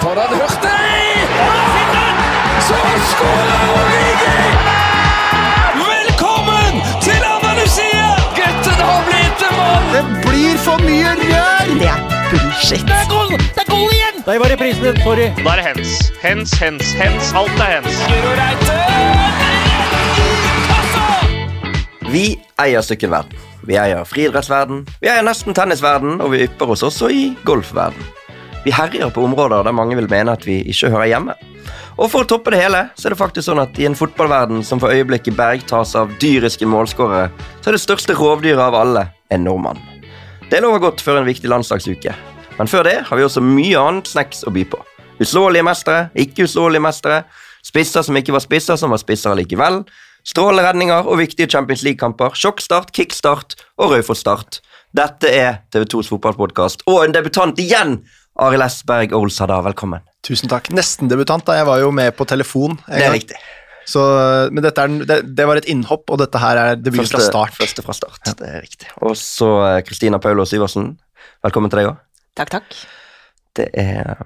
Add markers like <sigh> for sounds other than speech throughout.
Foran Hurtig! Så skårer Origi! Velkommen til Andalusia! Gutten har blitt en mann! Det blir for mye rør! Det er bullshit. Det er goal! Det er goal igjen! Der var reprisen din. Sorry. Da er det hens. Hens, hens, hens. Alt er hens. Kassa! Vi eier sykkelverden. Vi eier friidrettsverden, vi eier nesten tennisverden, og vi ypper oss også i golfverden. Vi herjer på områder der mange vil mene at vi ikke hører hjemme. Og for å toppe det hele, så er det faktisk sånn at i en fotballverden som for øyeblikket bergtas av dyriske målskårere, så er det største rovdyret av alle en nordmann. Det lover godt før en viktig landslagsuke. Men før det har vi også mye annet snacks å by på. Uslåelige mestere, ikke uslåelige mestere, spisser som ikke var spisser, som var spisser likevel, stråleredninger og viktige Champions League-kamper, sjokkstart, kickstart og Raufoss-start. Dette er TV2s fotballpodkast, og en debutant igjen! Arild S. Berg Olsada, velkommen. Tusen takk. Nesten debutant, da. Jeg var jo med på telefon. Det er riktig. Så, men dette er, det, det var et innhopp, og dette her er debut fra start. Første fra start, ja. det er riktig. Og så eh, Kristina Paulo Syversen, velkommen til deg òg. Takk, takk. Det er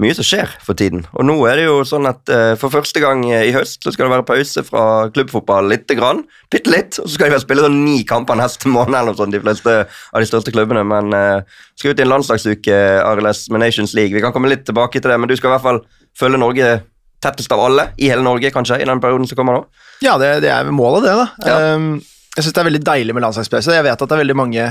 mye som skjer for tiden. Og nå er det jo sånn at eh, for første gang eh, i høst så skal det være pause fra klubbfotball lite grann. Bitte litt. Og så skal de vel spille sånn ni kamper neste måned, eller noe sånt, de fleste av de største klubbene. Men uh, skal ut i en landslagsuke, Arild med Nations League. Vi kan komme litt tilbake til det, men du skal i hvert fall følge Norge tettest av alle i hele Norge, kanskje, i den perioden som kommer nå. Ja, det, det er målet, det, da. Ja. Um, jeg syns det er veldig deilig med landslagspause. Jeg vet at det er veldig mange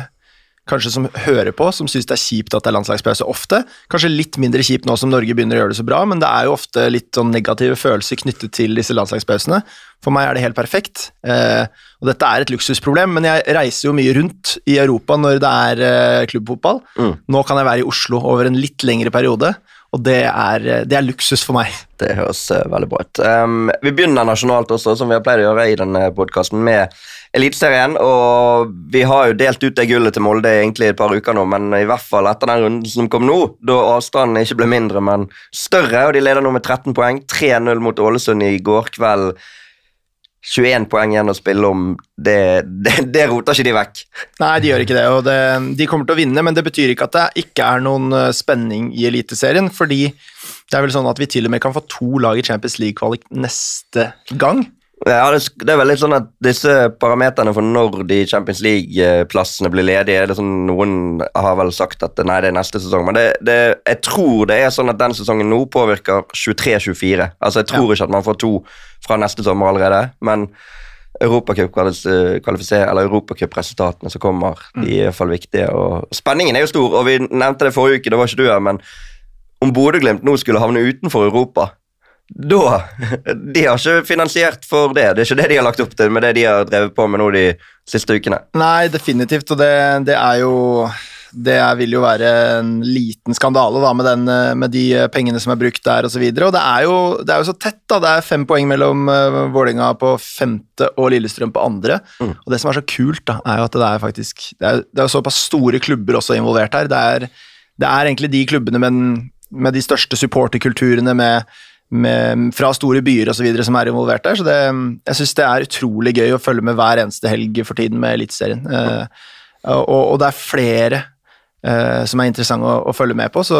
kanskje som hører på, som syns det er kjipt at det er landslagspause ofte. Kanskje litt mindre kjipt nå som Norge begynner å gjøre det så bra, men det er jo ofte litt sånn negative følelser knyttet til disse landslagspausene. For meg er det helt perfekt, eh, og dette er et luksusproblem, men jeg reiser jo mye rundt i Europa når det er eh, klubbfotball. Mm. Nå kan jeg være i Oslo over en litt lengre periode, og det er, eh, det er luksus for meg. Det høres eh, veldig bra ut. Um, vi begynner nasjonalt også, som vi har pleid å gjøre i denne podkasten, med Eliteserien. Og vi har jo delt ut det gullet til Molde egentlig et par uker nå, men i hvert fall etter den runden som kom nå, da avstanden ikke ble mindre, men større, og de leder nå med 13 poeng. 3-0 mot Ålesund i går kveld. 21 poeng igjen å spille om. Det, det, det roter ikke de vekk. Nei, de gjør ikke det, og det, de kommer til å vinne, men det betyr ikke at det ikke er noen eh, spenning i Eliteserien, fordi det er vel sånn at vi til og med kan få to lag i Champions League-kvalik neste gang. Ja, det, det er vel litt sånn at disse parameterne for når de Champions League-plassene blir ledige, er det sånn noen har vel sagt at nei, det er neste sesong, men det, det, jeg tror det er sånn at den sesongen nå påvirker 23-24. Altså, jeg tror ikke at man får to fra neste sommer allerede, men Europacup-resultatene eller Europacup-resultatene som kommer, de er i hvert fall viktige. Og spenningen er jo stor, og vi nevnte det forrige uke, det var ikke du her, men om Bodø-Glimt nå skulle havne utenfor Europa da De har ikke finansiert for det. Det er ikke det de har lagt opp til med det de har drevet på med nå de siste ukene. Nei, definitivt, og det, det er jo det vil jo være en liten skandale da, med, den, med de pengene som er brukt der osv. Og, så og det er, jo, det er jo så tett. da, Det er fem poeng mellom uh, Vålerenga på femte og Lillestrøm på andre. Mm. Og Det som er så kult, da, er jo at det er faktisk Det er, det er såpass store klubber også involvert her. Det er, det er egentlig de klubbene med, den- med de største supporterkulturene med, med, fra store byer osv. som er involvert der. Så det, jeg syns det er utrolig gøy å følge med hver eneste helg for tiden med Eliteserien. Eh, og, og det er flere eh, som er interessante å, å følge med på. Så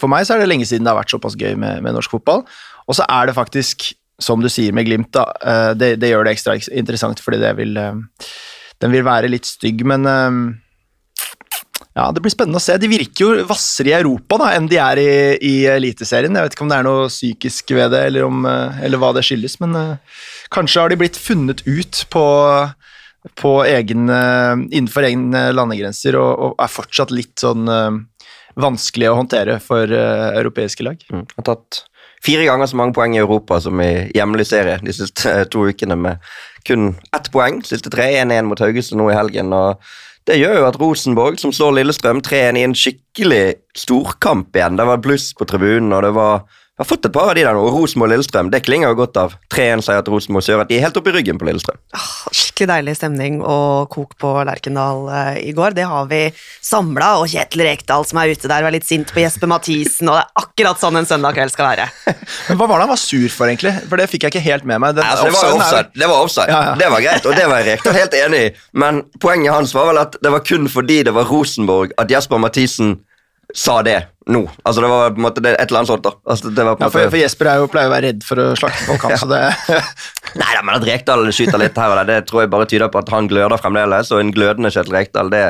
for meg så er det lenge siden det har vært såpass gøy med, med norsk fotball. Og så er det faktisk, som du sier med Glimt, da, eh, det, det gjør det ekstra interessant fordi det vil eh, Den vil være litt stygg, men eh, ja, Det blir spennende å se. De virker jo hvassere i Europa da, enn de er i, i Eliteserien. Jeg vet ikke om det er noe psykisk ved det, eller, om, eh, eller hva det skyldes, men uh, kanskje har de blitt funnet ut på, på egen, uh, innenfor egne landegrenser og, og er fortsatt litt sånn uh, vanskelig å håndtere for europeiske lag. Mm. Har tatt fire ganger så mange poeng i Europa som i hjemlig serie de siste to ukene, med kun ett poeng. Siste tre 1-1 mot Haugesund nå i helgen. og det gjør jo at Rosenborg, som slår Lillestrøm 3-1 i en skikkelig storkamp igjen. Det var bluss på tribunen, og det var Jeg har fått et par av de der nå, og Rosenborg-Lillestrøm, det klinger jo godt av. 3-1-seier til Rosenborg Sør. at de er helt oppe i ryggen på Lillestrøm. Skikkelig deilig stemning og kok på Lerkendal eh, i går. Det har vi samla, og Kjetil Rekdal som er ute der og er litt sint på Jesper Mathisen, og det er akkurat sånn en søndag kveld skal være. <laughs> Men Hva var det han var sur for, egentlig? For det fikk jeg ikke helt med meg. Den- Altså, det var offside, det var, offside. Ja, ja. det var greit, og det var Rekdal helt enig i. Men poenget hans var vel at det var kun fordi det var Rosenborg at Jesper Mathisen sa det nå. Altså Det var på en måte et eller annet sånt. da. Altså, det var på Ja, for, for Jesper er jo, pleier å være redd for å slakte folk, <laughs> så det <laughs> Nei da, men at Rekdal skyter litt her og der, det tror jeg bare tyder på at han gløder fremdeles. Og en glødende Kjetil Rekdal, det,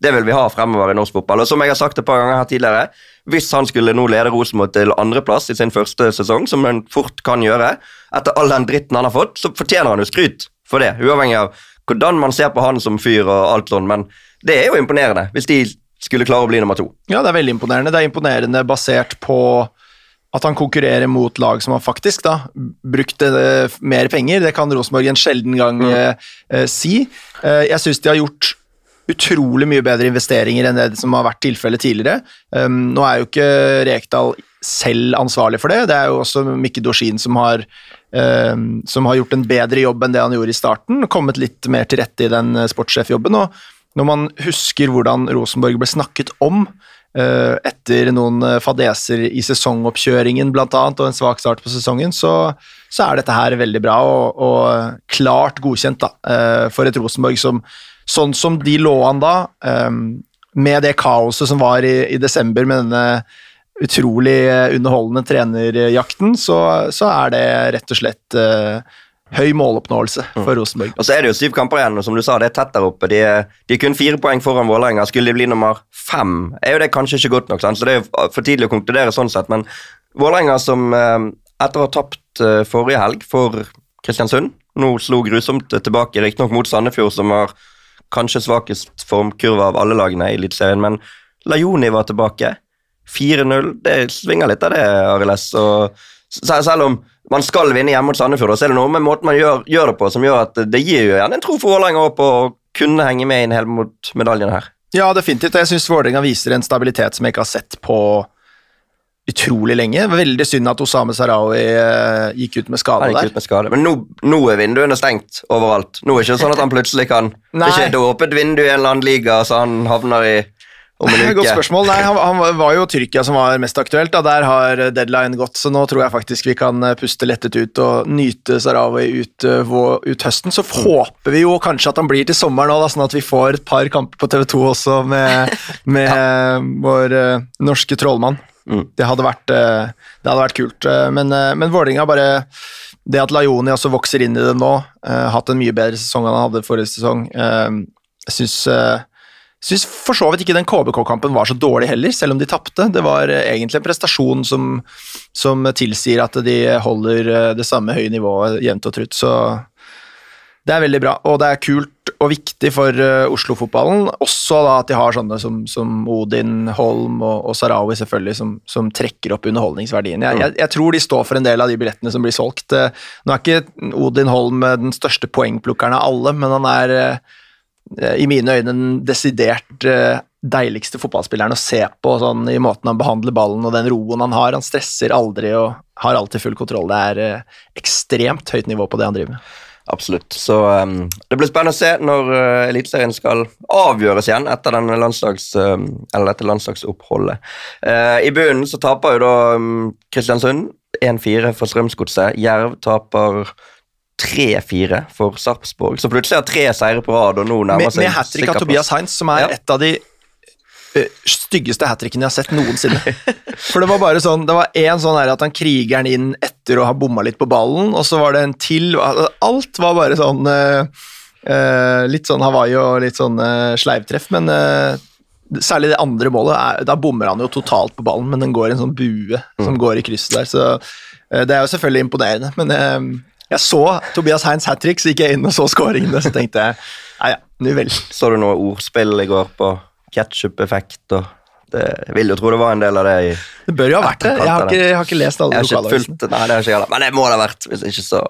det vil vi ha fremover i norsk fotball. Og som jeg har sagt et par ganger her tidligere, hvis han skulle nå lede Rosenborg til andreplass i sin første sesong, som han fort kan gjøre, etter all den dritten han har fått, så fortjener han jo skryt for det. Uavhengig av hvordan man ser på han som fyr og alt sånn, men det er jo imponerende hvis de skulle klare å bli nummer to. Ja, det er veldig imponerende. Det er imponerende basert på at han konkurrerer mot lag som har faktisk da, brukt eh, mer penger. Det kan Rosenborg en sjelden gang mm. eh, si. Eh, jeg syns de har gjort utrolig mye bedre investeringer enn det som har vært tilfellet tidligere. Um, nå er jo ikke Rekdal selv ansvarlig for det, det er jo også Mikke Dorsin som har, um, som har gjort en bedre jobb enn det han gjorde i starten, kommet litt mer til rette i den eh, sportssjefjobben. og når man husker hvordan Rosenborg ble snakket om eh, etter noen eh, fadeser i sesongoppkjøringen annet, og en svak start på sesongen, så, så er dette her veldig bra og, og klart godkjent da, eh, for et Rosenborg som Sånn som de lå an da, med det kaoset som var i, i desember med denne utrolig underholdende trenerjakten, så, så er det rett og slett høy måloppnåelse for Rosenborg. Og så er det jo syv kamper igjen, og som du sa, det er tett der oppe. De er, de er kun fire poeng foran Vålerenga. Skulle de bli nummer fem, er jo det kanskje ikke godt nok, sant? så det er for tidlig å konkludere sånn sett. Men Vålerenga som eh, etter å ha tapt eh, forrige helg for Kristiansund, nå slo grusomt tilbake, riktignok mot Sandefjord, som har kanskje svakest formkurve av alle lagene i Eliteserien, men Lajoni var tilbake. 4-0, det svinger litt av det, Arild S. Og selv om man skal vinne hjemme mot Sandefjord, så er det noe med måten man gjør, gjør det på som gjør at det gir jo gjerne en tro for Vålerenga på å kunne henge med inn helt mot medaljene her. Ja, definitivt. Jeg syns Vålerenga viser en stabilitet som jeg ikke har sett på utrolig lenge. Veldig synd at Osame Sarawi eh, gikk ut med skade der. ut med skade. Men nå, nå er vinduene stengt overalt. Nå er det ikke sånn at han plutselig kan Det er ikke et åpent vindu i en eller annen liga, så han havner i. <laughs> Godt spørsmål. Nei, han, han var jo Tyrkia som var mest aktuelt. Da. Der har deadline gått, så nå tror jeg faktisk vi kan eh, puste lettet ut og nyte Sarawi ut, eh, ut høsten. Så håper vi jo kanskje at han blir til sommeren òg, sånn at vi får et par kamper på TV2 også med, <laughs> med vår uh, norske trollmann. Mm. Det, hadde vært, uh, det hadde vært kult. Uh, Men, uh, men Vålerenga bare Det at Lajoni også vokser inn i det nå, eh, hatt en mye bedre sesong enn han hadde forrige sesong, eh, jeg syns eh, syns for så vidt ikke den KBK-kampen var så dårlig heller, selv om de tapte. Det var eh, egentlig en prestasjon som, som tilsier at de holder eh, det samme høye nivået jevnt og trutt. Så det er veldig bra, og det er kult og viktig for eh, Oslo-fotballen. Også da at de har sånne som, som Odin, Holm og, og Sarawi selvfølgelig, som, som trekker opp underholdningsverdien. Jeg, jeg, jeg tror de står for en del av de billettene som blir solgt. Nå er ikke Odin Holm den største poengplukkeren av alle, men han er i mine øyne den desidert eh, deiligste fotballspilleren å se på sånn, i måten han behandler ballen og den roen han har. Han stresser aldri og har alltid full kontroll. Det er eh, ekstremt høyt nivå på det han driver med. Absolutt. Så um, det blir spennende å se når uh, Eliteserien skal avgjøres igjen etter, landslags, uh, dette landslagsoppholdet. Uh, I bunnen så taper jo da um, Kristiansund 1-4 for Strømsgodset. Jerv taper 3-4 for Sarpsborg. Så plutselig har tre seire på rad, og nå nærmer Med, seg med hat trick av Tobias. Heinz, som er Ja. et av de ø, styggeste hat trickene jeg har sett noensinne. <laughs> For det var bare sånn Det var én sånn her at han kriger den inn etter å ha bomma litt på ballen, og så var det en til Alt var bare sånn ø, eh, Litt sånn Hawaii og litt sånn eh, sleivtreff, men eh, Særlig det andre målet, er, da bommer han jo totalt på ballen, men den går i en sånn bue som går i krysset der, så eh, det er jo selvfølgelig imponerende. Men eh, jeg så Tobias Heinz hat trick, så gikk jeg inn og så skåringene, så tenkte jeg ja ja, nu vel. Så du noe ordspill i går på ketsjup-effekt og det, Jeg vil jo tro det var en del av det i Det bør jo ha vært det. Jeg har ikke, jeg har ikke lest alle lokalavisene. Nei, det har ikke jeg. Men det må det ha vært. Hvis ikke, så,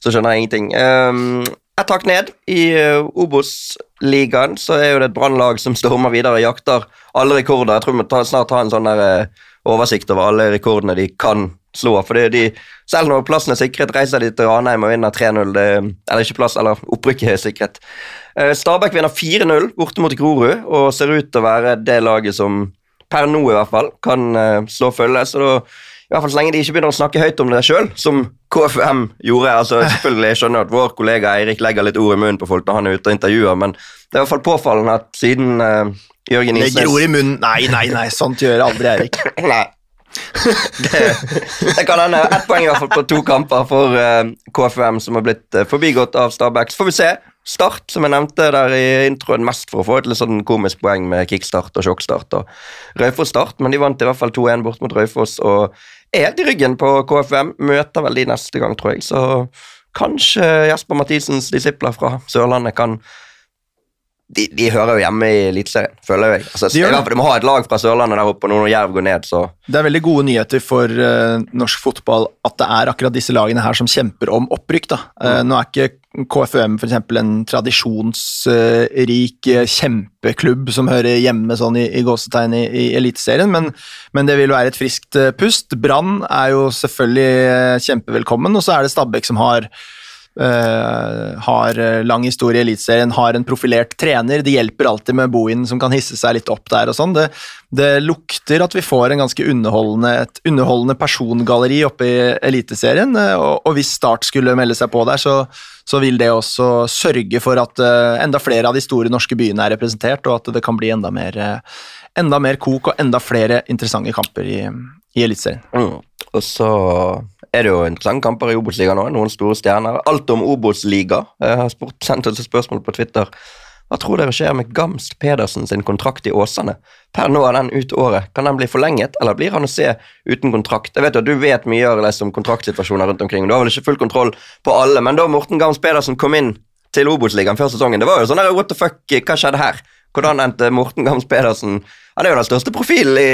så skjønner jeg ingenting. Um, et tak ned i uh, Obos-ligaen så er jo det et brannlag som stormer videre og jakter alle rekorder. Jeg tror vi ta, snart ha en sånn der, uh, oversikt over alle rekordene de kan slå. Fordi de, selv når plassen er sikret, reiser de til Ranheim og vinner 3-0. Eller ikke plass, eller opprykket er sikret. Uh, Stabæk vinner 4-0 borte mot Grorud og ser ut til å være det laget som per nå i hvert fall kan uh, slå følge. Så da I hvert fall så lenge de ikke begynner å snakke høyt om det sjøl, som KFM gjorde. altså selvfølgelig, Jeg skjønner at vår kollega Eirik legger litt ord i munnen på folk når han er ute og intervjuer, men det er i hvert fall påfallende at siden uh, Jørgen Legger ord i munnen Nei, nei, nei, sånt gjør aldri Erik. <laughs> Nei. Det, det kan hende. Ett poeng i hvert fall på to kamper for uh, KFUM, som har blitt uh, forbigått av Stabæk. Så får vi se. Start, som jeg nevnte der i introen, mest for å få et litt sånn komisk poeng med kickstart og sjokkstart og Raufoss-start, men de vant i hvert fall 2-1 bort mot Raufoss og er helt i ryggen på KFUM. Møter vel de neste gang, tror jeg, så kanskje Jesper Mathisens disipler fra Sørlandet kan de, de hører jo hjemme i Eliteserien, føler jeg. Altså, De fall, de må ha et lag fra Sørlandet der oppe, og når Jerv går ned, så Det er veldig gode nyheter for uh, norsk fotball at det er akkurat disse lagene her som kjemper om opprykk. Da. Eh, nå er ikke KFUM eksempel en tradisjonsrik eh, kjempeklubb som hører hjemme sånn i, i gåsetegn i, i Eliteserien, men, men det vil være et friskt pust. Brann er jo selvfølgelig kjempevelkommen, og så er det Stabæk som har eh, har eh, lang historie i Eliteserien, har en profilert trener. Det hjelper alltid med Bohin som kan hisse seg litt opp der og sånn. Det, det lukter at vi får en ganske underholdende, et underholdende persongalleri oppe i Eliteserien, eh, og, og hvis Start skulle melde seg på der, så, så vil det også sørge for at uh, enda flere av de store norske byene er representert, og at det kan bli enda mer, enda mer kok og enda flere interessante kamper i, i Eliteserien. Mm. Og så er det jo interessante kamper i Obos-ligaen òg. Noen store stjerner. Alt om Obos-liga. Jeg har spurt, sendt et spørsmål på Twitter. Hva tror dere skjer med Gamst Pedersen sin kontrakt i Åsane? Per nå er den ut året. Kan den bli forlenget, eller blir han å se uten kontrakt? Jeg vet jo at Du vet mye om kontraktsituasjoner rundt omkring. Du har vel ikke full kontroll på alle, men da Morten Gamst Pedersen kom inn til Obos-ligaen før sesongen, det var jo sånn der, what the fuck, hva skjedde her? Hvordan endte Morten Gamst Pedersen Han er jo den største profilen i,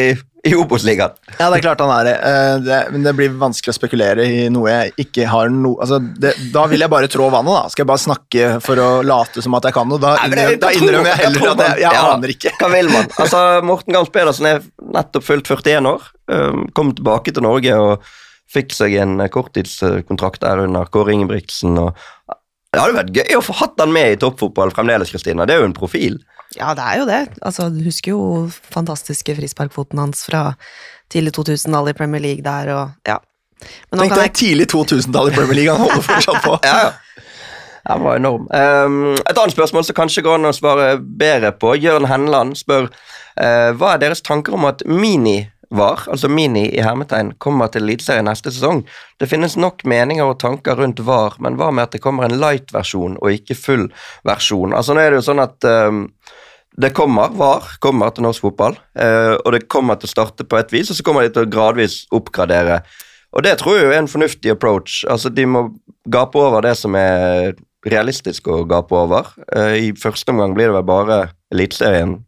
i Obos-ligaen. Ja, det er klart han er det. Eh, det. Men det blir vanskelig å spekulere i noe jeg ikke har noe Altså, det, da vil jeg bare trå vannet, da. Skal jeg bare snakke for å late som at jeg kan noe? Da, det- da innrømmer jeg heller at jeg, jeg Ja. aner ikke. Hva vil man? Altså, Morten Gams Pedersen er nettopp fylt 41 år. um, Kom tilbake til Norge og fikk seg en korttidskontrakt der under Kåre Ingebrigtsen. Og det hadde vært gøy å få hatt han med i toppfotball fremdeles, Kristina. Det er jo en profil. Ja, det er jo det. Altså, du husker jo fantastiske frisparkfoten hans fra tidlig 2000-tall i Premier League der, og ja. Men Tenk deg jeg tidlig 2000-tall i Premier League, han holder fortsatt på. <laughs> Ja, ja. Han var enorm. Um, et annet spørsmål som kanskje går an å svare bedre på. Jørn Henland spør uh, hva er deres tanker om at Mini var, altså Mini i hermetegn, kommer til Eliteserien neste sesong. Det finnes nok meninger og tanker rundt VAR, men hva med at det kommer en light-versjon og ikke full versjon? Altså Nå er det jo sånn at um, det kommer, VAR kommer til norsk fotball, eh, og det kommer til å starte på et vis, og så kommer de til å gradvis oppgradere. Og det tror jeg er en fornuftig approach. Altså De må gape over det som er realistisk å gape over. Eh, I første omgang blir det vel bare Eliteserien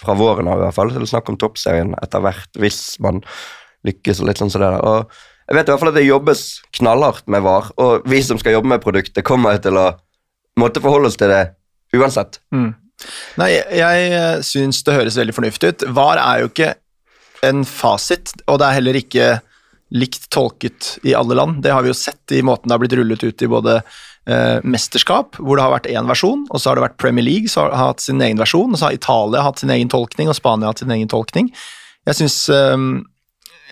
fra våren av, i hvert fall. Så det er snakk om toppserien etter hvert, hvis man lykkes og litt sånn som det der. Og jeg vet i hvert fall at det jobbes knallhardt med VAR, og vi som skal jobbe med produktet, kommer til å måtte forholde oss til det uansett. Nei, jeg, jeg syns det høres veldig fornuftig ut. VAR er jo ikke en fasit, og det er heller ikke likt tolket i alle land. Det har vi jo sett i måten det har blitt rullet ut i både eh, mesterskap, hvor det har vært én versjon, og så har det vært Premier League som har hatt sin egen versjon, og så har Italia hatt sin egen tolkning, og Spania hatt sin egen tolkning. Jeg syns, eh,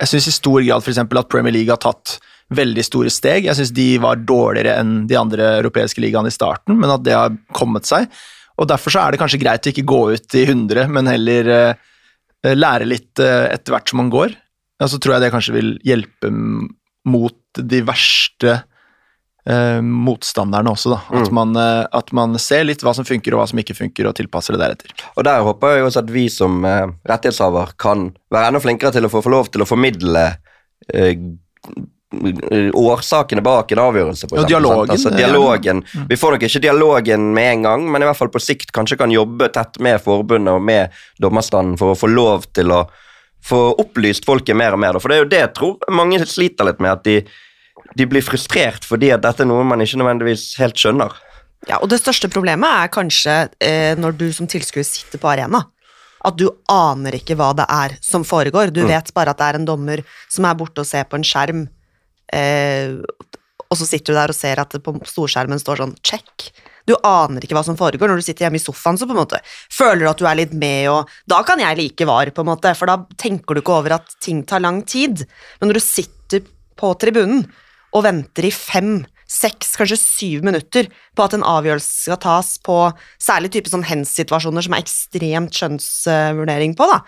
i stor grad f.eks. at Premier League har tatt veldig store steg. Jeg syns de var dårligere enn de andre europeiske ligaene i starten, men at det har kommet seg. Og Derfor så er det kanskje greit å ikke gå ut i 100, men heller eh, lære litt eh, etter hvert som man går. Og så tror jeg det kanskje vil hjelpe mot de verste eh, motstanderne også, da. At, man, eh, at man ser litt hva som funker og hva som ikke funker, og tilpasser det deretter. Og der håper jeg også at vi som eh, rettighetshaver kan være enda flinkere til å få, få lov til å formidle eh, årsakene bak en avgjørelse. For eksempel, dialogen, Altså, dialogen. ja. dialogen. Vi får nok ikke dialogen med en gang, men i hvert fall på sikt kanskje kan jobbe tett med forbundet og med dommerstanden for å få lov til å få opplyst folket mer og mer. For det er jo det jeg tror mange sliter litt med, at de, de blir frustrert fordi at dette er noe man ikke nødvendigvis helt skjønner. Ja, og det største problemet er kanskje eh, når du som tilskuer sitter på arena. At du aner ikke hva det er som foregår. Du vet bare at det er en dommer som er borte og ser på en skjerm. Eh, og så sitter du der og ser at det på storskjermen står sånn check. Du aner ikke hva som foregår. Når du sitter hjemme i sofaen, så på en måte føler du at du er litt med, og da kan jeg like var, på en måte, for da tenker du ikke over at ting tar lang tid. Men når du sitter på tribunen og venter i fem, seks, kanskje syv minutter på at en avgjørelse skal tas på særlig type sånn hens-situasjoner som er ekstremt skjønnsvurdering på, da,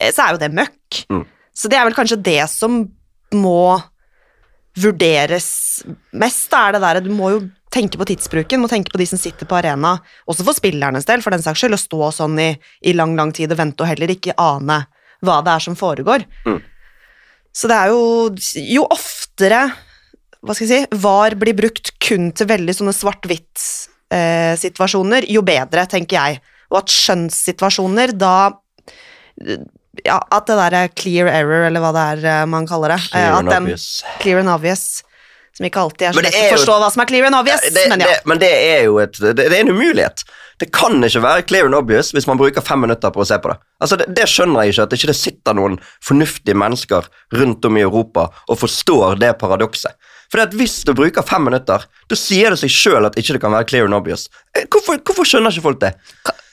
eh, så er jo det møkk. Mm. Så det er vel kanskje det som må vurderes mest, da er det der du må jo tenke på tidsbruken, må tenke på de som sitter på arena, også for spillernes del, for den saks skyld, å stå sånn i, i lang, lang tid og vente og heller ikke ane hva det er som foregår. Mm. Så det er jo Jo oftere hva skal jeg si, VAR blir brukt kun til veldig sånne svart-hvitt-situasjoner, jo bedre, tenker jeg. Og at skjønnssituasjoner da ja, At det der er clear error, eller hva det er eh, man kaller det. eh, Clear and den- obvious. Clear and obvious. Som ikke alltid er så lett å forstå hva som er clear and obvious, det, men ja. det, men det er jo et, det, det er en umulighet. Det kan ikke være clear and obvious hvis man bruker fem minutter på å se på det. Altså, det, det skjønner jeg ikke, at ikke det sitter noen fornuftige mennesker rundt om i Europa og forstår det paradokset. For hvis du bruker fem minutter, da sier det seg sjøl at ikke det kan være clear and obvious. Eh, Hvorfor, hvorfor skjønner ikke folk det?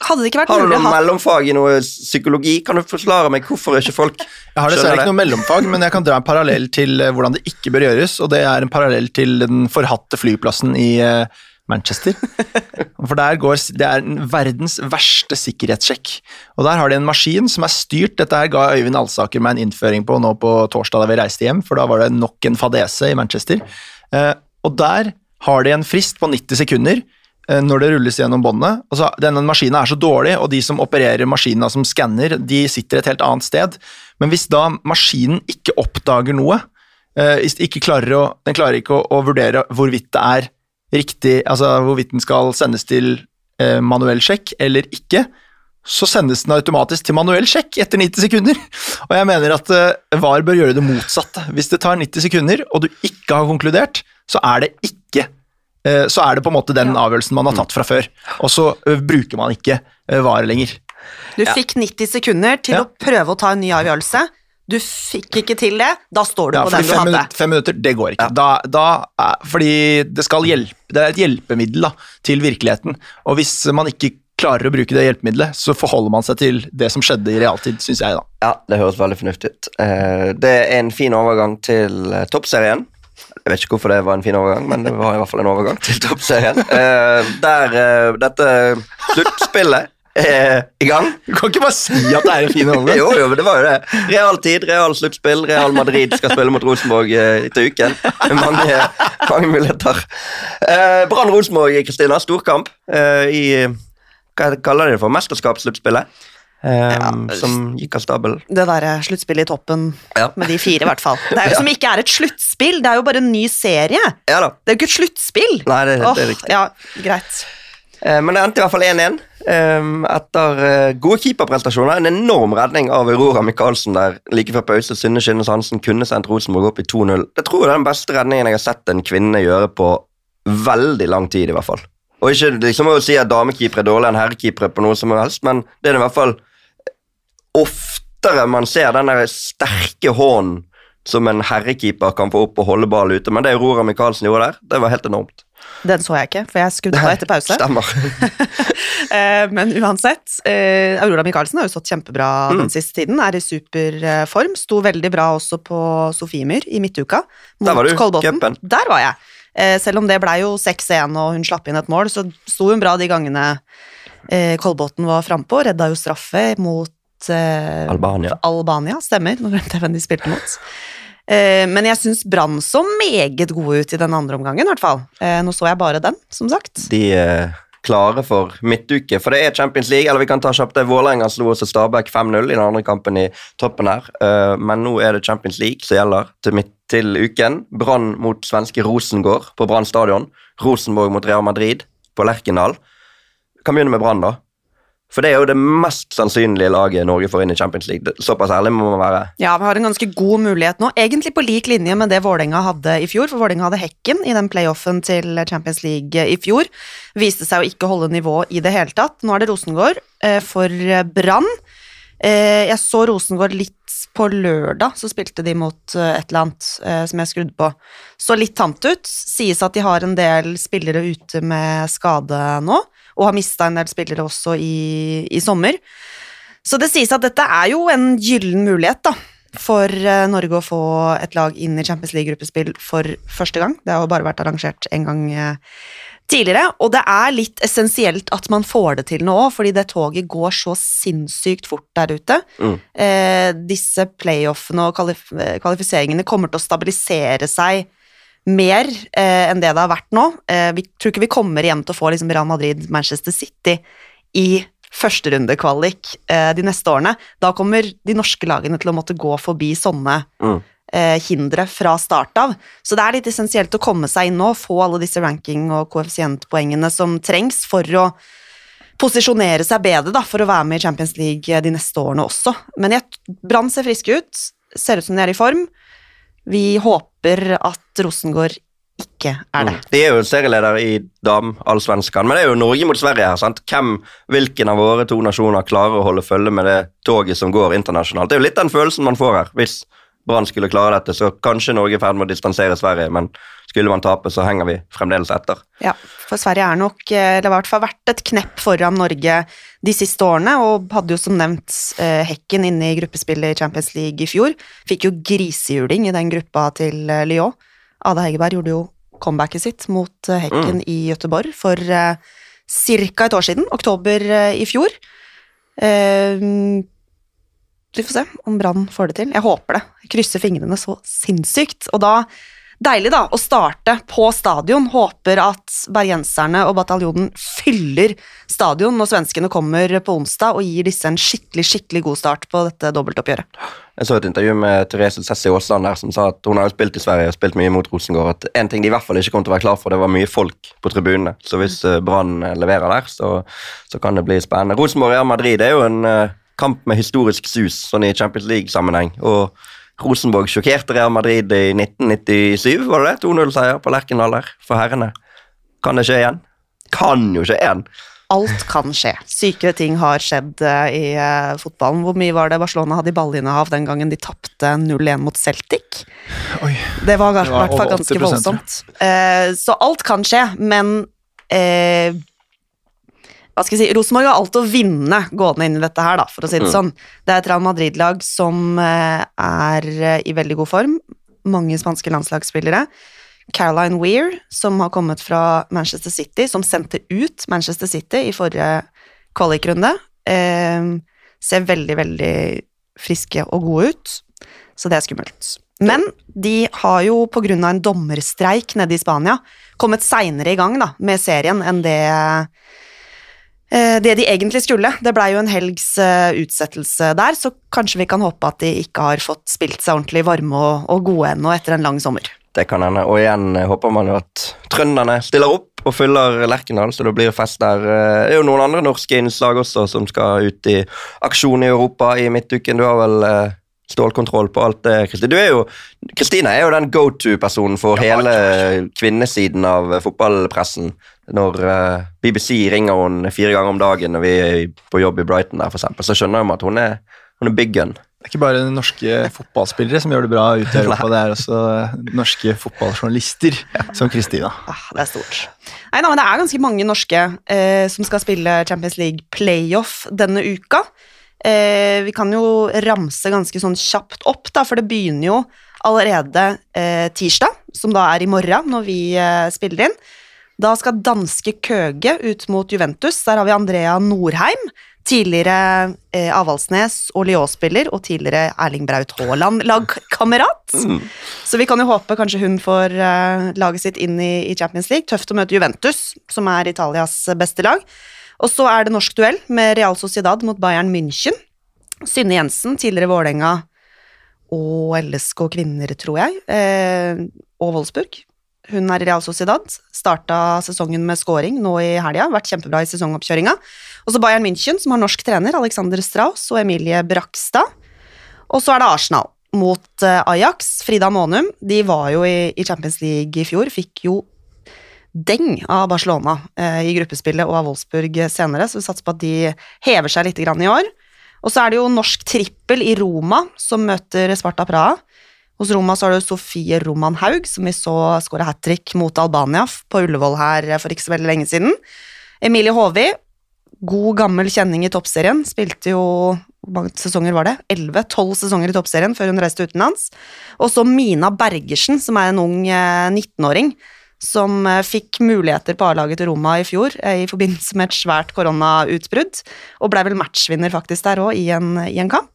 Hadde det ikke vært Har du noe ha mellomfag i noe psykologi? Kan du forklare meg hvorfor ikke folk Jeg har dessverre ikke noe mellomfag, men jeg kan dra en parallell til eh, hvordan det ikke bør gjøres, og det er en parallell til den forhatte flyplassen i eh, Manchester. For der går, Det er verdens verste sikkerhetssjekk. Og Der har de en maskin som er styrt Dette her ga Øyvind Alsaker meg en innføring på nå på torsdag da vi reiste hjem, for da var det nok en fadese i Manchester. Eh, og der har de en frist på 90 sekunder eh, når det rulles gjennom båndet. Denne maskinen er så dårlig, og de som opererer maskinen som skanner, de sitter et helt annet sted. Men hvis da maskinen ikke oppdager noe, eh, ikke klarer å, den klarer ikke å, å vurdere hvorvidt det er riktig, altså hvorvidt den skal sendes til eh, manuell sjekk eller ikke, så sendes den automatisk til manuell sjekk etter 90 sekunder. <laughs> Og jeg mener at eh, VAR bør gjøre det motsatte. Hvis det tar 90 sekunder, og du ikke har konkludert, så er det ikke eh, så er det på en måte den avgjørelsen man har tatt fra før. Og så eh, bruker man ikke eh, VAR lenger. Du fikk 90 sekunder til Ja. å prøve å ta en ny avgjørelse. Du fikk ikke til det, da står du Ja, på den du fem, hadde. minutter, fem minutter, det går ikke. Da, da, er- fordi det skal hjelpe, det er et hjelpemiddel da, til virkeligheten. Og hvis man ikke klarer å bruke det hjelpemiddelet, så forholder man seg til det som skjedde i realtid, syns jeg, da. Ja, det høres veldig fornuftig ut. Eh, det er en fin overgang til eh, toppserien. Jeg vet ikke hvorfor det var en fin overgang, men det var i hvert fall en overgang til toppserien. Eh, der dette sluttspillet er i gang. Du kan ikke bare si at det er en fin overgang. <laughs> Jo, jo, men det var jo det. Real tid, real sluttspill. Real Madrid skal spille mot Rosenborg eh, etter uken. Mange, <laughs> mange muligheter. Eh, Brann Rosenborg, Kristina. Storkamp eh, i Hva kaller de det for? Mesterskapssluttspillet. Ja. som gikk av stabelen. Det derre sluttspillet i toppen Ja. med de fire, i hvert fall. Det er jo <laughs> Ja. som ikke er et sluttspill, det er jo bare en ny serie. Ja da. Det er jo ikke et sluttspill. Nei, det, det er riktig. Ja, greit. Eh, Men det endte i hvert fall 1-1 eh, etter eh, gode keeperprestasjoner. En enorm redning av Aurora Michaelsen der like før pause. Synne Skinnes Hansen kunne sendt Rosenborg opp i 2-0. Det tror jeg er den beste redningen jeg har sett en kvinne gjøre på veldig lang tid, i hvert fall. Og ikke liksom å si at damekeepere er dårligere enn herrekeepere på noe som helst, men det er i hvert fall oftere man ser den der sterke hånden som en herrekeeper kan få opp og holde ball ute. Men det Aurora Michaelsen gjorde der, det var helt enormt. Den så jeg ikke, for jeg skrudde på etter pause. Stemmer. <laughs> Eh, Men uansett, eh, Aurora Michaelsen har jo stått kjempebra Mm. den siste tiden. Er i superform. Sto veldig bra også på Sofiemyr i midtuka mot Der var du, Kolbotn. Der var jeg. Eh, Selv om det blei jo 6-1 og hun slapp inn et mål, så sto hun bra de gangene Kolbotn var frampå. Redda jo straffe mot Albania. Albania, stemmer. Nå glemte jeg hvem de spilte mot. Eh, Men jeg syns Brann så meget gode ut i den andre omgangen, i hvert fall. Eh, Nå så jeg bare den, som sagt. de er klare for midtuke. For det er Champions League, eller vi kan ta kjapt det. Vålerenga slo også Stabæk 5-0 i den andre kampen i toppen her. Eh, Men nå er det Champions League som gjelder til, midt, til uken. Brann mot svenske Rosengård på Brann stadion. Rosenborg mot Real Madrid på Lerkendal. Kan begynne med Brann, da. For det er jo det mest sannsynlige laget Norge får inn i Champions League. Såpass ærlig må man være. Ja, vi har en ganske god mulighet nå, egentlig på lik linje med det Vålerenga hadde i fjor, for Vålerenga hadde hekken i den playoffen til Champions League i fjor. Viste seg å ikke holde nivå i det hele tatt. Nå er det Rosengård eh, for Brann. Eh, jeg så Rosengård litt på lørdag, så spilte de mot eh, et eller annet eh, som jeg skrudde på. Så litt tamt ut. Sies at de har en del spillere ute med skade nå, og har mista en del spillere også i, i sommer. Så det sies at dette er jo en gyllen mulighet, da. For Norge å få et lag inn i Champions League-gruppespill for første gang. Det har jo bare vært arrangert en gang tidligere. Og det er litt essensielt at man får det til nå òg, fordi det toget går så sinnssykt fort der ute. Mm. Eh, disse playoffene og kvalif kvalifiseringene kommer til å stabilisere seg mer eh, enn det det har vært nå. Eh, vi tror ikke vi kommer igjen til å få liksom, Real Madrid, Manchester City i førsterundekvalik eh, de neste årene. Da kommer de norske lagene til å måtte gå forbi sånne Mm. Eh, hindre fra start av. Så det er litt essensielt å komme seg inn nå, få alle disse ranking- og koeffisientpoengene som trengs for å posisjonere seg bedre da, for å være med i Champions League eh, de neste årene også. Men Brann ser friske ut, ser ut som de er i form. Vi håper at Rosengård ikke er det. Mm. De er jo serieleder i dam-allsvenskan, men det er jo Norge mot Sverige her. sant? Hvem, Hvilken av våre to nasjoner klarer å holde følge med det toget som går internasjonalt? Det er jo litt den følelsen man får her. Hvis Brann skulle klare dette, så kanskje Norge er i ferd med å distansere Sverige, men skulle man tape, så henger vi fremdeles etter. Ja, for Sverige er nok, eh, eller har i hvert fall vært et knepp foran Norge de siste årene, og hadde jo som nevnt eh, Hekken inne i gruppespillet i Champions League i fjor. Fikk jo grisehjuling i den gruppa til eh, Lyon. Ada Hegerberg gjorde jo comebacket sitt mot hekken Hekken i Gøteborg for ca. et år siden, oktober i fjor. Eh, vi får se om Brann får det til. Jeg håper det. Krysser fingrene så sinnssykt. Og da Deilig da, å starte på stadion. Håper at bergenserne og bataljonen fyller stadion når svenskene kommer på onsdag og gir disse en skikkelig skikkelig god start på dette dobbeltoppgjøret. Jeg så et intervju med Therese Sessi Aasland der som sa at hun har jo spilt i Sverige og spilt mye mot Rosengård. At en ting de i hvert fall ikke kom til å være klar for, det var mye folk på tribunene. Så hvis eh, Brann eh, leverer der, så, så kan det bli spennende. Rosenborg Real Madrid er jo en eh, kamp med historisk sus, sånn i Champions League-sammenheng. og Rosenborg sjokkerte Real Madrid i 1997, var det det? 2-0-seier på Lerkendal der for herrene. Kan det skje igjen? Kan jo skje igjen. Alt kan skje. Sykere ting har skjedd eh, i eh, fotballen. Hvor mye var det Barcelona hadde i ballinnehav den gangen de tapte 0-1 mot Celtic? Oi. Det var i hvert fall ganske voldsomt. Eh, så alt kan skje, men eh, hva skal jeg si, Rosenborg har alt å vinne gående inn i dette her, da, for å si det Mm. sånn. Det er et Real Madrid-lag som eh, er eh, i veldig god form. Mange spanske landslagsspillere. Caroline Weir, som har kommet fra Manchester City, som sendte ut Manchester City i forrige kvalikrunde, eh, ser veldig, veldig friske og gode ut, så det er skummelt. Men de har jo av en dommerstreik nede i Spania kommet seinere i gang da, med serien enn det det de egentlig skulle. Det blei jo en helgs eh, utsettelse der, så kanskje vi kan håpe at de ikke har fått spilt seg ordentlig varme og, og gode ennå etter en lang sommer. Det kan hende. Og igjen eh, håper man jo at trønderne stiller opp og fyller Lerkendal, så det blir fest der. Eh, Det er jo noen andre norske innslag også som skal ut i aksjon i Europa i midtuken. Du har vel eh, stålkontroll på alt det, Kristine Du er jo, Kristina er jo den go to-personen for hele kvinnesiden av eh, fotballpressen. Når eh, BBC ringer hun fire ganger om dagen når vi er på jobb i Brighton, der for eksempel, så skjønner hun at hun er, hun er big gun. Det er ikke bare norske fotballspillere som gjør det bra ute i <laughs> Europa, det er også norske fotballjournalister som Kristina. Ah, det er stort. Nei da, men det er ganske mange norske eh, som skal spille Champions League playoff denne uka. Eh, vi kan jo ramse ganske sånn kjapt opp, da, for det begynner jo allerede eh, tirsdag, som da er i morgen når vi eh, spiller inn. Da skal danske Køge ut mot Juventus. Der har vi Andrea Norheim. Tidligere eh, Avaldsnes og Lyon-spiller, og tidligere Erling Braut Haaland-lagkamerat. Så vi kan jo håpe kanskje hun får eh, laget sitt inn i, i Champions League. Tøft å møte Juventus, som er Italias beste lag. Og så er det norsk duell med Real Sociedad mot Bayern München. Synne Jensen, tidligere Vålerenga og LSK kvinner, tror jeg, eh, og Wolfsburg. Hun er i Real Sociedad. Starta sesongen med scoring nå i helga. Vært kjempebra i sesongoppkjøringa. Og så Bayern München, som har norsk trener, Alexander Strauss og Emilie Brakstad. Og så er det Arsenal mot eh, Ajax. Frida Månum, de var jo i, Champions League i fjor, fikk jo deng av Barcelona eh, i gruppespillet og av Wolfsburg senere, så vi satser på at de hever seg litt i år. Og så er det jo norsk trippel i Roma, som møter Sparta Praha. Hos Roma så har du Sofie Roman Haug, som vi så skåre hat trick mot Albania på Ullevål her for ikke så veldig lenge siden. Emilie Håvi, god gammel kjenning i toppserien, spilte jo hvor mange sesonger var det? 11-12 sesonger i toppserien før hun reiste utenlands. Og så Mina Bergersen, som er en ung eh, 19-åring, som eh, fikk muligheter på A-laget til Roma i fjor eh, i forbindelse med et svært koronautbrudd, og blei vel matchvinner faktisk der òg, i, i en kamp.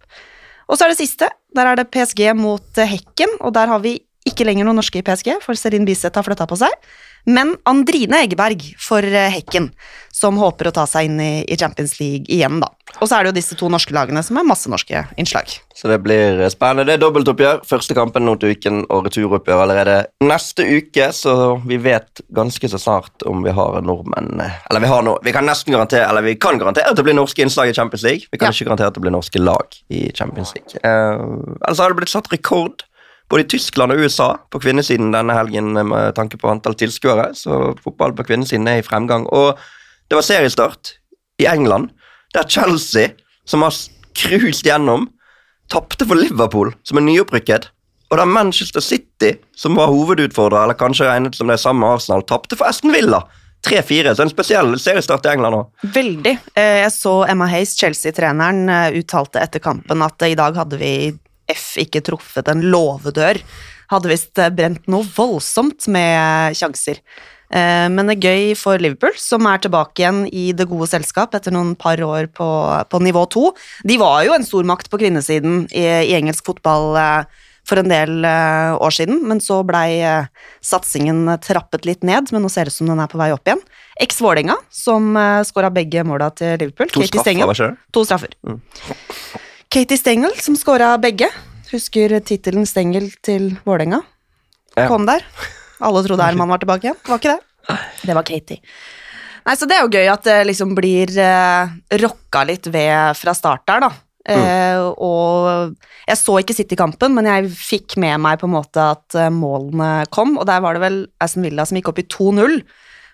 Og så er det siste. Der er det PSG mot eh, Hekken, og der har vi ikke lenger noen norske i PSG, for Serin Biseth har flytta på seg. Men Andrine Egeberg for Hekken, som håper å ta seg inn i, i Champions League igjen, da. Og så er det jo disse to norske lagene som er masse norske innslag. Så det blir spennende. Det er dobbeltoppgjør. Første kampen nå til uken og returoppgjør allerede neste uke, så vi vet ganske så snart om vi har nordmenn Eller vi har noe vi kan nesten garantere Eller vi kan garantere at det blir norske innslag i Champions League. Vi kan Ja. ikke garantere at det blir norske lag i Champions League. Uh, ellers har det blitt satt rekord både i Tyskland og USA på kvinnesiden denne helgen med tanke på antall tilskuere, så fotball på kvinnesiden er i fremgang. Og det var seriestart i England, der Chelsea, som har cruiset gjennom, tapte for Liverpool, som er nyopprykket. Og der Manchester City, som var hovedutfordrer, eller kanskje regnet som det samme Arsenal, tapte for Aston Villa. 3-4, så en spesiell seriestart i England òg. Veldig. Eh, Jeg så Emma Hayes, Chelsea-treneren, eh, uttalte etter kampen at eh, i dag hadde vi F ikke truffet en låvedør. Hadde visst brent noe voldsomt med sjanser. Eh, Men det er gøy for Liverpool, som er tilbake igjen i det gode selskap etter noen par år på, på nivå to. De var jo en stormakt på kvinnesiden i, i engelsk fotball eh, for en del eh, år siden, men så blei satsingen trappet litt ned, men nå ser det ut som den er på vei opp igjen. Eks Vålerenga, som skåra begge måla til Liverpool. To Katie straffer? To straffer. Katie Stengel, som skåra begge. Husker tittelen Stengel til Vålerenga? Kom der. Alle trodde Herman var tilbake igjen. Var ikke det? Det var Katie. Nei, så Det er jo gøy at det liksom blir uh, rocka litt ved fra start der, da. Eh, og jeg så ikke City-kampen, men jeg fikk med meg på en måte at eh, målene kom, og der var det vel Aston Villa som gikk opp i 2-0.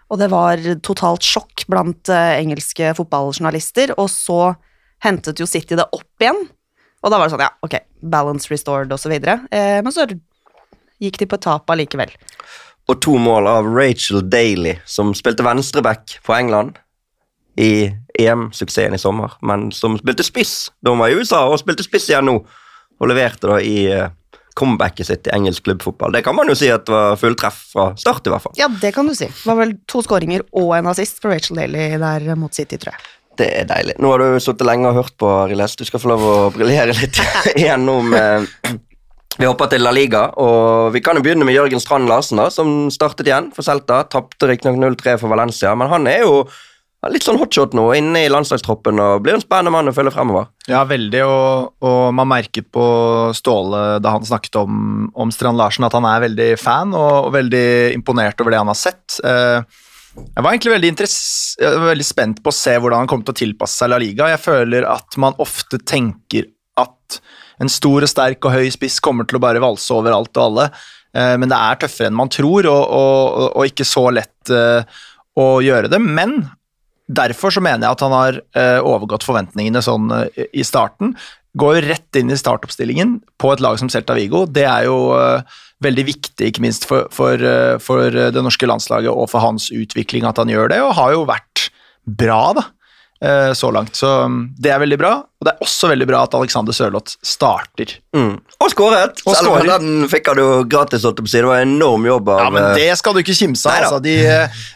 Og det var totalt sjokk blant eh, engelske fotballjournalister, og så hentet jo City det opp igjen. Og da var det sånn, ja, ok, balance restored og så videre. Eh, men så gikk de på tap allikevel. Og to mål av Rachel Daly, som spilte venstreback for England i EM-suksessen i sommer, men som spilte spiss da hun var i USA, og spilte spiss igjen nå, og leverte da i eh, comebacket sitt i engelsk klubbfotball. Det kan man jo si at det var fulltreff fra start, i hvert fall. Ja, det kan du si. Det var vel to skåringer og en assist for Rachel Daly der mot City, tror jeg. Det er deilig. Nå har du sittet lenge og hørt på, Riles. Du skal få lov å briljere litt <laughs> igjen nå eh, Vi hopper til La Liga, og vi kan jo begynne med Jørgen Strand Larsen, da, som startet igjen for Celta. Tapte riktignok 0-3 for Valencia, men han er jo litt sånn hotshot nå, inne i landslagstroppen, og blir en spennende mann å følge fremover. Ja, veldig, og, og man merket på Ståle da han snakket om, om Strand Larsen at han er veldig fan og, og veldig imponert over det han har sett. Eh, jeg var egentlig veldig, veldig spent på å se hvordan han kom til å tilpasse seg La Liga. Jeg føler at man ofte tenker en stor og sterk og høy spiss kommer til å bare valse over alt og alle, eh, men det er tøffere enn man tror, og, og, og ikke så lett eh, å gjøre det. Men Derfor så mener jeg at han har eh, overgått forventningene sånn i starten. Går jo rett inn i startoppstillingen på et lag som Celta Vigo. Det er jo veldig viktig, ikke minst for, for, for det norske landslaget og for hans utvikling at han gjør det, og har jo vært bra, da. Eh, Så langt, så mm, det er veldig bra. Og det er også veldig bra at Alexander Sørloth starter. Mm. Og skåret! Og Selv om den fikk han jo gratis. Det var en enorm jobb av Ja, men eh, det skal du ikke kimse av. Altså, de,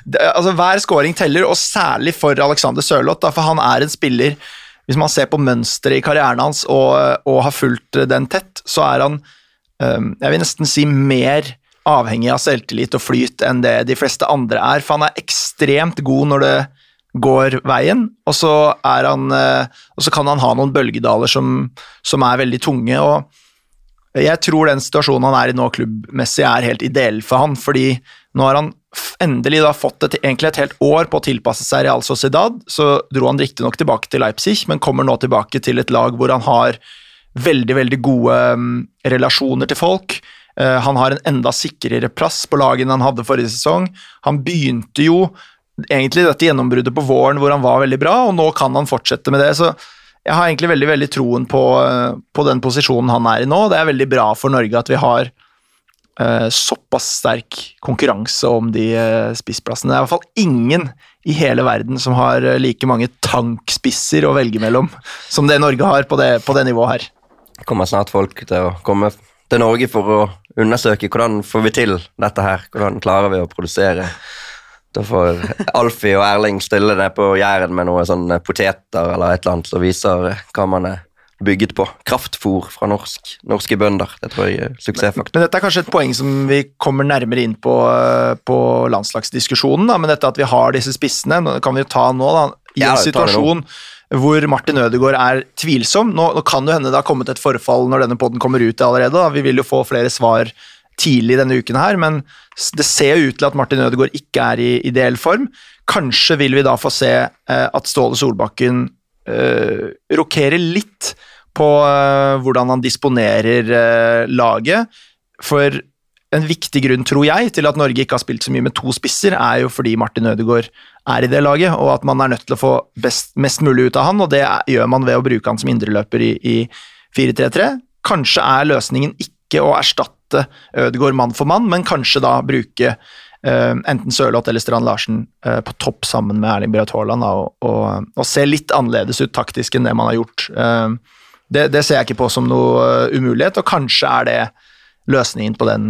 de, altså, hver scoring teller, og særlig for Alexander Sørloth, for han er en spiller Hvis man ser på mønsteret i karrieren hans og, og har fulgt den tett, så er han øhm, Jeg vil nesten si mer avhengig av selvtillit og flyt enn det de fleste andre er, for han er ekstremt god når det går veien, og så, er han, øh, og så kan han ha noen bølgedaler som, som er veldig tunge. og jeg tror den situasjonen han er i nå klubbmessig er helt ideell for han, fordi nå har han endelig da fått et, egentlig et helt år på å tilpasse seg Real Sociedad. Så dro han riktignok tilbake til Leipzig, men kommer nå tilbake til et lag hvor han har veldig, veldig gode mm, relasjoner til folk. Eh, han har en enda sikrere plass på laget enn han hadde forrige sesong. Han begynte jo egentlig dette gjennombruddet på våren hvor han var veldig bra, og nå kan han fortsette med det. så jeg har egentlig veldig veldig troen på, eh, på den posisjonen han er i nå. Det er veldig bra for Norge at vi har uh, såpass sterk konkurranse om de uh, spissplassene. Det er i hvert fall ingen i hele verden som har uh, like mange tankspisser å velge mellom som det Norge har på det, på det nivået her. kommer snart folk til å komme til Norge for å undersøke hvordan får vi til dette her. Hvordan klarer vi å produsere. Da får Alfie og Erling stille det på Jæren med noen sånne poteter eller et eller annet som viser hva man er bygget på. Kraftfôr fra norsk, norske bønder. Det tror jeg er suksessfaktor. Men dette er kanskje et poeng som vi kommer nærmere inn på, eh, på landslagsdiskusjonen, da, men dette at vi har disse spissene, kan vi jo ta nå, da, i en nå. situasjon hvor Martin Ødegaard er tvilsom. Nå, nå kan det hende det har kommet et forfall når denne podden kommer ut allerede, da. vi vil jo få flere svar tidlig denne uken her, men det ser jo ut til at Martin Ødegaard ikke er i ideell form. Kanskje vil vi da få se eh, at Ståle Solbakken eh, rokerer litt på eh, hvordan han disponerer eh, laget. For en viktig grunn, tror jeg, til at Norge ikke har spilt så mye med to spisser, er jo fordi Martin Ødegaard er i det laget, og at man er nødt til å få best, mest mulig ut av han, og det gjør man ved å bruke han som indreløper i, i 4-3-3. Kanskje er løsningen ikke å erstatte Ødegaard mann for mann, men kanskje da bruke Uh, enten Sørloth eller Strand Larsen uh, på topp sammen med Erling Braut Haaland, og, og, og se litt annerledes ut taktisk enn det man har gjort. Uh, det, det ser jeg ikke på som noe umulighet, og kanskje er det løsningen på den,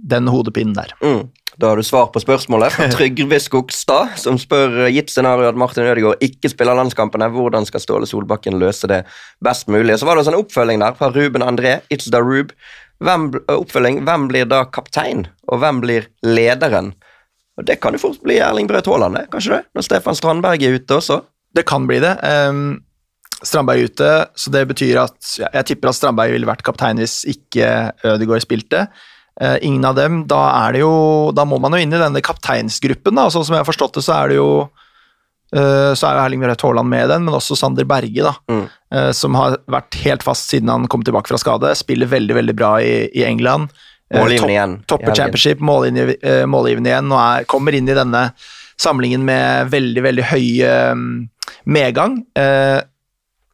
den hodepinen der. Mm. Da har du svar på spørsmålet fra Trygve Skogstad, som spør gitt scenario at Martin Ødegaard ikke spiller landskampene, hvordan skal Ståle Solbakken løse det best mulig? Så var det også en oppfølging der fra Ruben André, It's the Rube. Hvem, oppfølging, hvem blir da kaptein, og hvem blir lederen? Og Det kan jo fort bli Erling Braut Haaland, kanskje det? Når Stefan Strandberg er ute også. Det kan bli det. Um, Strandberg er ute, så det betyr at ja, Jeg tipper at Strandberg ville vært kaptein hvis ikke Ødegaard spilte. Uh, ingen av dem. Da er det jo Da må man jo inn i denne kapteinsgruppen, da. Sånn som jeg har forstått det, så er det jo eh, så er jo Erling Braut Haaland med i den, men også Sander Berge, da. Mm. eh, som har vært helt fast siden han kom tilbake fra skade. Spiller veldig, veldig bra i, i England. Eh, Målgivende igjen Topper championship, målgivende eh, igjen, og er, kommer inn i denne samlingen med veldig, veldig høy eh, medgang. Eh,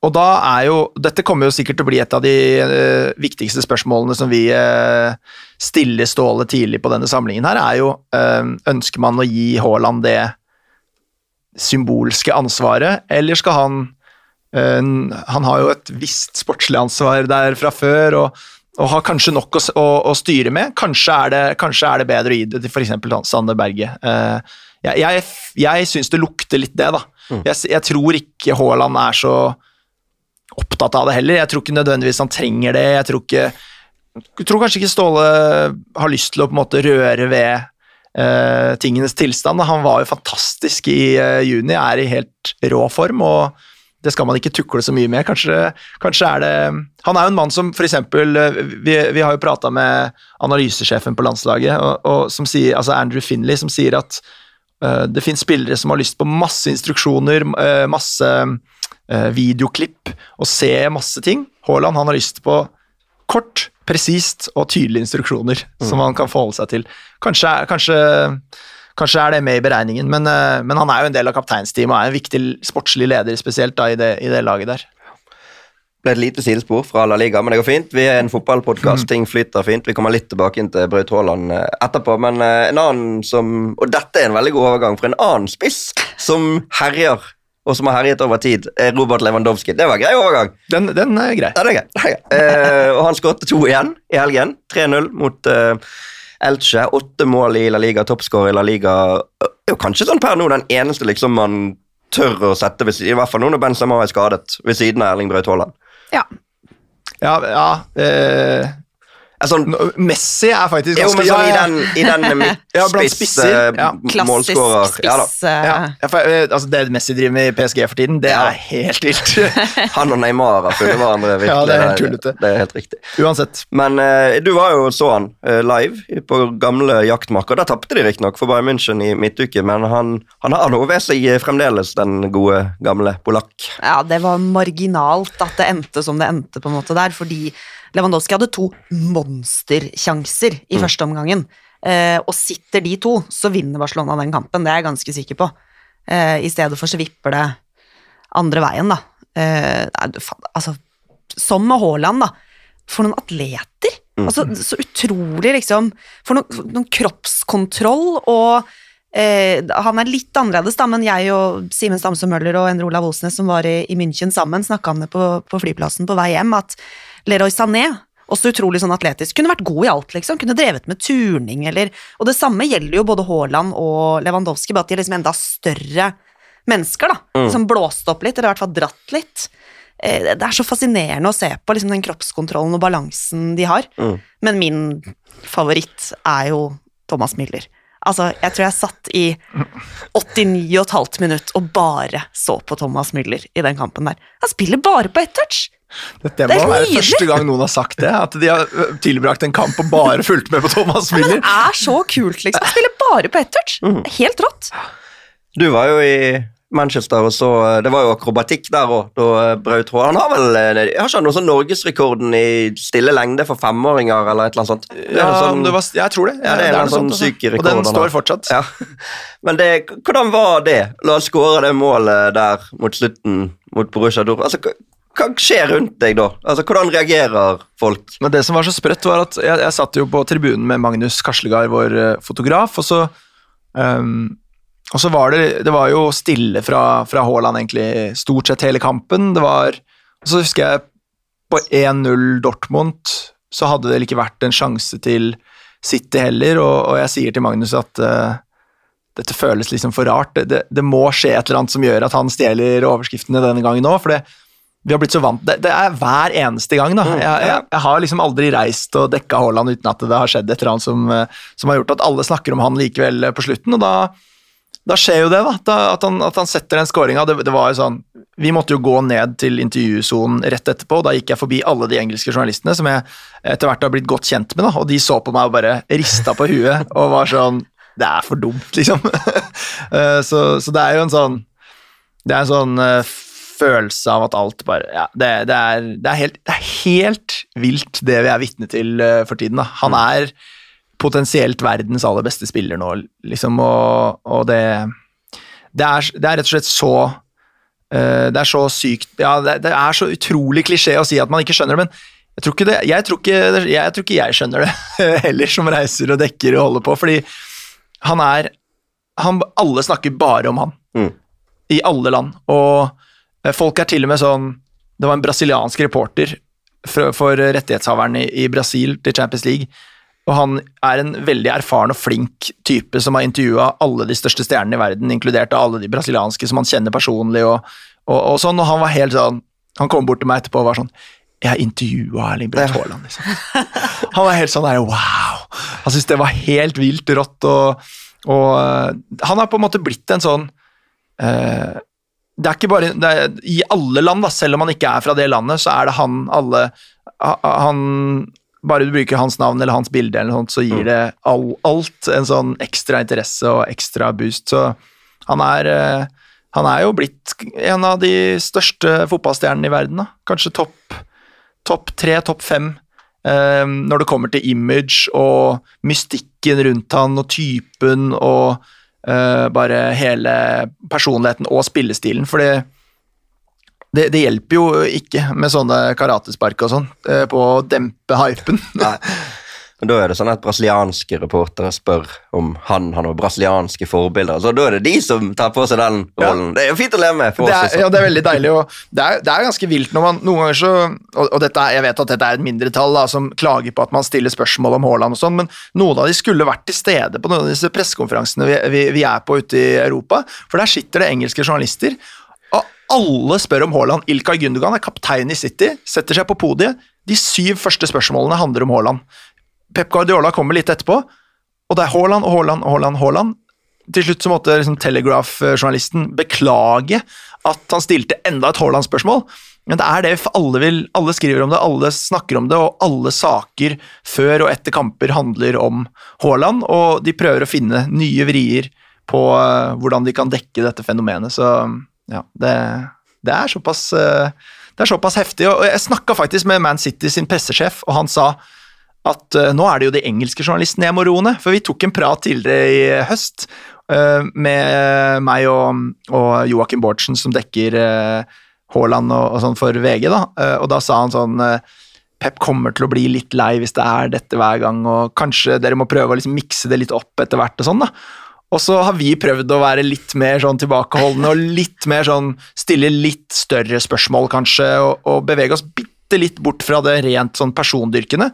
og da er jo Dette kommer jo sikkert til å bli et av de eh, viktigste spørsmålene som vi eh, stiller Ståle tidlig på denne samlingen her, er jo eh, Ønsker man å gi Haaland det symbolske ansvaret, eller skal han eh, Han har jo et visst sportslig ansvar der fra før, og, og har kanskje nok å, å, å styre med. Kanskje er, det, kanskje er det bedre å gi det til f.eks. Sander Berge. Eh, jeg jeg, jeg syns det lukter litt det, da. Jeg, jeg tror ikke Haaland er så opptatt av det heller. Jeg tror ikke nødvendigvis han trenger det. Jeg tror, ikke, jeg tror kanskje ikke Ståle har lyst til å på en måte røre ved eh, tingenes tilstand. Han var jo fantastisk i eh, juni, er i helt rå form, og det skal man ikke tukle så mye med. Kanskje, kanskje er det Han er jo en mann som eksempel eh, Vi, vi har jo prata med analysesjefen på landslaget, og, og som sier, altså Andrew Finley, som sier at uh, det finnes spillere som har lyst på masse instruksjoner, masse videoklipp og se masse ting. Haaland han har lyst på kort, presist og tydelige instruksjoner som han kan forholde seg til. Kanskje, kanskje, kanskje er det med i beregningen, men, eh, men han er jo en del av kapteinsteamet og er en viktig sportslig leder, spesielt da i det, i det laget der. Det ble et lite sidespor fra La Liga, men det går fint. Vi er en Mm. ting flyter fint. Vi kommer litt tilbake inn til Braut Haaland eh, etterpå, men eh, en annen som Og dette er en veldig god overgang, for en annen spiss som herjer, og som har herjet over tid, er Robert Lewandowski. Det var en grei overgang. Den, den er grei. Ja, det er grei. Det er greit. Eh, og han skåret to igjen i helgen. 3-0 mot eh, Elche. Åtte mål i La Liga, toppskårer i La Liga. Er jo kanskje sånn per nå den eneste liksom man tør å sette, ved, siden- i hvert fall nå når Benzema er skadet, ved siden av Erling Braut Haaland. Ja. Ja, ja eh, Altså, nå- Messi er faktisk ganske men sånn i ja, ja. den, i den <laughs> Ja, eh, ja. Eh, Ja, ja, eh, altså Det Messi driver med i PSG for tiden, det Ja. er helt vilt. <laughs> Han og Neymar har funnet hverandre. virkelig. Ja, det er helt tullete. Det er helt riktig. Uansett. Men uh, du var jo så han uh, live på gamle jaktmarker. Der tapte de riktignok for Bayern München i midtuke, men han, han har noe ved seg eh, fremdeles, den gode, gamle polakk. Ja, det var marginalt at det endte som det endte, på en måte der, fordi Lewandowski hadde to monstersjanser i første omgangen. Eh, og sitter de to, så vinner Barcelona den kampen, det er jeg ganske sikker på. Eh, I stedet for så vipper det andre veien, da. eh, altså, Som med Haaland, da. For noen atleter. Altså, så utrolig, liksom For noen, noen kroppskontroll og eh, Han er litt annerledes, da, men jeg og Simen Stamse Møller og Endre Olav Osnes som var i, i München sammen, snakka om det på, på flyplassen på vei hjem, at Leroy Sané også utrolig sånn atletisk. Kunne vært god i alt, liksom. Kunne drevet med turning eller Og det samme gjelder jo både Haaland og Lewandowski, bare at de er liksom enda større mennesker, da. Som blåste opp litt, eller i hvert fall dratt litt. Eh, Det er så fascinerende å se på liksom, den kroppskontrollen og balansen de har. Men min favoritt er jo Thomas Müller. Altså, jeg tror jeg satt i 89,5 minutt og bare så på Thomas Müller i den kampen der. Han spiller bare på ett touch! Dette Det er må være første gang noen har sagt det. At de har tilbrakt en kamp og bare fulgt med på Thomas Men det er så kult, liksom. Spiller bare på ett touch. Helt rått. Du var jo i Manchester, og så Det var jo akrobatikk der òg, da eh, Braut Haaland Han har vel eh, Har ikke han noe sånn norgesrekorden i stille lengde for femåringer, eller et eller annet sånt? Er Ja, sånn- det var, jeg tror det. Ja, det er en noe sånn altså. syk rekord Og den står fortsatt. Ja. Men det, hvordan var det? La oss skåre det målet der mot slutten mot Borussia Dortmund. Altså, hva, skjer rundt deg da? Altså, Hvordan reagerer folk? Men det som var så sprøtt, var at jeg, jeg satt jo på tribunen med Magnus Kaslegard, vår eh, fotograf, og så um, og så var det, det var jo stille fra, fra Haaland egentlig stort sett hele kampen. Det var, og så husker jeg på 1-0 Dortmund så hadde det ikke vært en sjanse til City heller, og, og jeg sier til Magnus at uh, dette føles liksom for rart. Det, det, det må skje et eller annet som gjør at han stjeler overskriftene denne gangen òg, for det, vi har blitt så vant det, det er hver eneste gang, da. Jeg, jeg, jeg har liksom aldri reist og dekka Haaland uten at det har skjedd et eller annet som, eh, som har gjort at alle snakker om han likevel eh, på slutten, og da, da skjer jo det, da. da at, han, at han setter den skåringa. Det, det var jo sånn Vi måtte jo gå ned til intervjusonen rett etterpå, og da gikk jeg forbi alle de engelske journalistene som jeg etter hvert har blitt godt kjent med, da, og de så på meg og bare rista på huet og var sånn Det er for dumt, liksom. <laughs> Eh, så, så det er jo en sånn Det er en sånn følelse av at alt bare Ja, det, det, er, det, er, helt, det er helt vilt, det vi er vitne til eh, for tiden. Da. Han er potensielt verdens aller beste spiller nå, liksom, og, og det, det, er, det er rett og slett så uh, Det er så sykt Ja, det, det er så utrolig klisjé å si at man ikke skjønner det, men jeg tror ikke, det, jeg, tror ikke, jeg tror ikke jeg skjønner det <laughs> heller, som reiser og dekker og holder på, fordi han er han, Alle snakker bare om han. Mm. I alle land. Og folk er til og med sånn Det var en brasiliansk reporter for, for rettighetshaveren i, i Brasil til Champions League, og han er en veldig erfaren og flink type som har intervjua alle de største stjernene i verden, inkludert alle de brasilianske som han kjenner personlig, og, og, og sånn, og han var helt sånn Han kom bort til meg etterpå og var sånn Jeg intervjua Erling Braut Haaland, liksom. Han var helt sånn der wow! Han syntes det var helt vilt rått, og, og øh, han har på en måte blitt en sånn øh, det er ikke bare er, I alle land, da, selv om han ikke er fra det landet, så er det han alle Han Bare du bruker hans navn eller hans bilde, eller noe sånt, så gir det all, alt en sånn ekstra interesse og ekstra boost. Så han er eh, Han er jo blitt en av de største fotballstjernene i verden. da. Kanskje topp topp tre, topp fem eh, når det kommer til image og mystikken rundt han og typen og eh, bare hele personligheten og spillestilen. For det, det, det hjelper jo ikke med sånne karatespark og sånn uh, på å dempe hypen. Nei. <laughs> Men Da er det sånn at brasilianske reportere spør om han har noen brasilianske forbilder. Så Da er det de som tar på seg den rollen. Det er jo fint å leve med for Det oss er, også. ja, det er veldig deilig, og det er, det er ganske vilt når man noen ganger så Og, og dette, jeg vet at dette er et mindretall da, som klager på at man stiller spørsmål om Haaland og sånn, men noen av de skulle vært til stede på noen av disse pressekonferansene vi, vi, vi er på ute i Europa, for der sitter det engelske journalister, og alle spør om Haaland. Ilkay Gundogan er kaptein i City, setter seg på podiet. De syv første spørsmålene handler om Haaland. Pep Guardiola kommer litt etterpå, og det er Haaland og Haaland og Haaland. Haaland. Til slutt så måtte liksom Telegraph-journalisten beklage at han stilte enda et Haaland-spørsmål. Men det er det alle vil. Alle skriver om det, alle snakker om det, og alle saker før og etter kamper handler om Haaland, og de prøver å finne nye vrier på eh, hvordan de kan dekke dette fenomenet. Så ja, det, det er såpass eh, det er såpass heftig. og Jeg snakka faktisk med Man City sin pressesjef, og han sa at uh, nå er det jo de engelske journalistene jeg må roe ned. For vi tok en prat tidligere i høst uh, med meg og, og Joakim Bårdsen, som dekker Haaland og, og sånn for VG, da, eh, og da sa han sånn eh, Pep kommer til å bli litt lei hvis det er dette hver gang, og kanskje dere må prøve å liksom mikse det litt opp etter hvert og sånn, da. Og så har vi prøvd å være litt mer sånn tilbakeholdne og litt mer sånn stille litt større spørsmål, kanskje, og, og bevege oss bitte litt bort fra det rent sånn persondyrkende.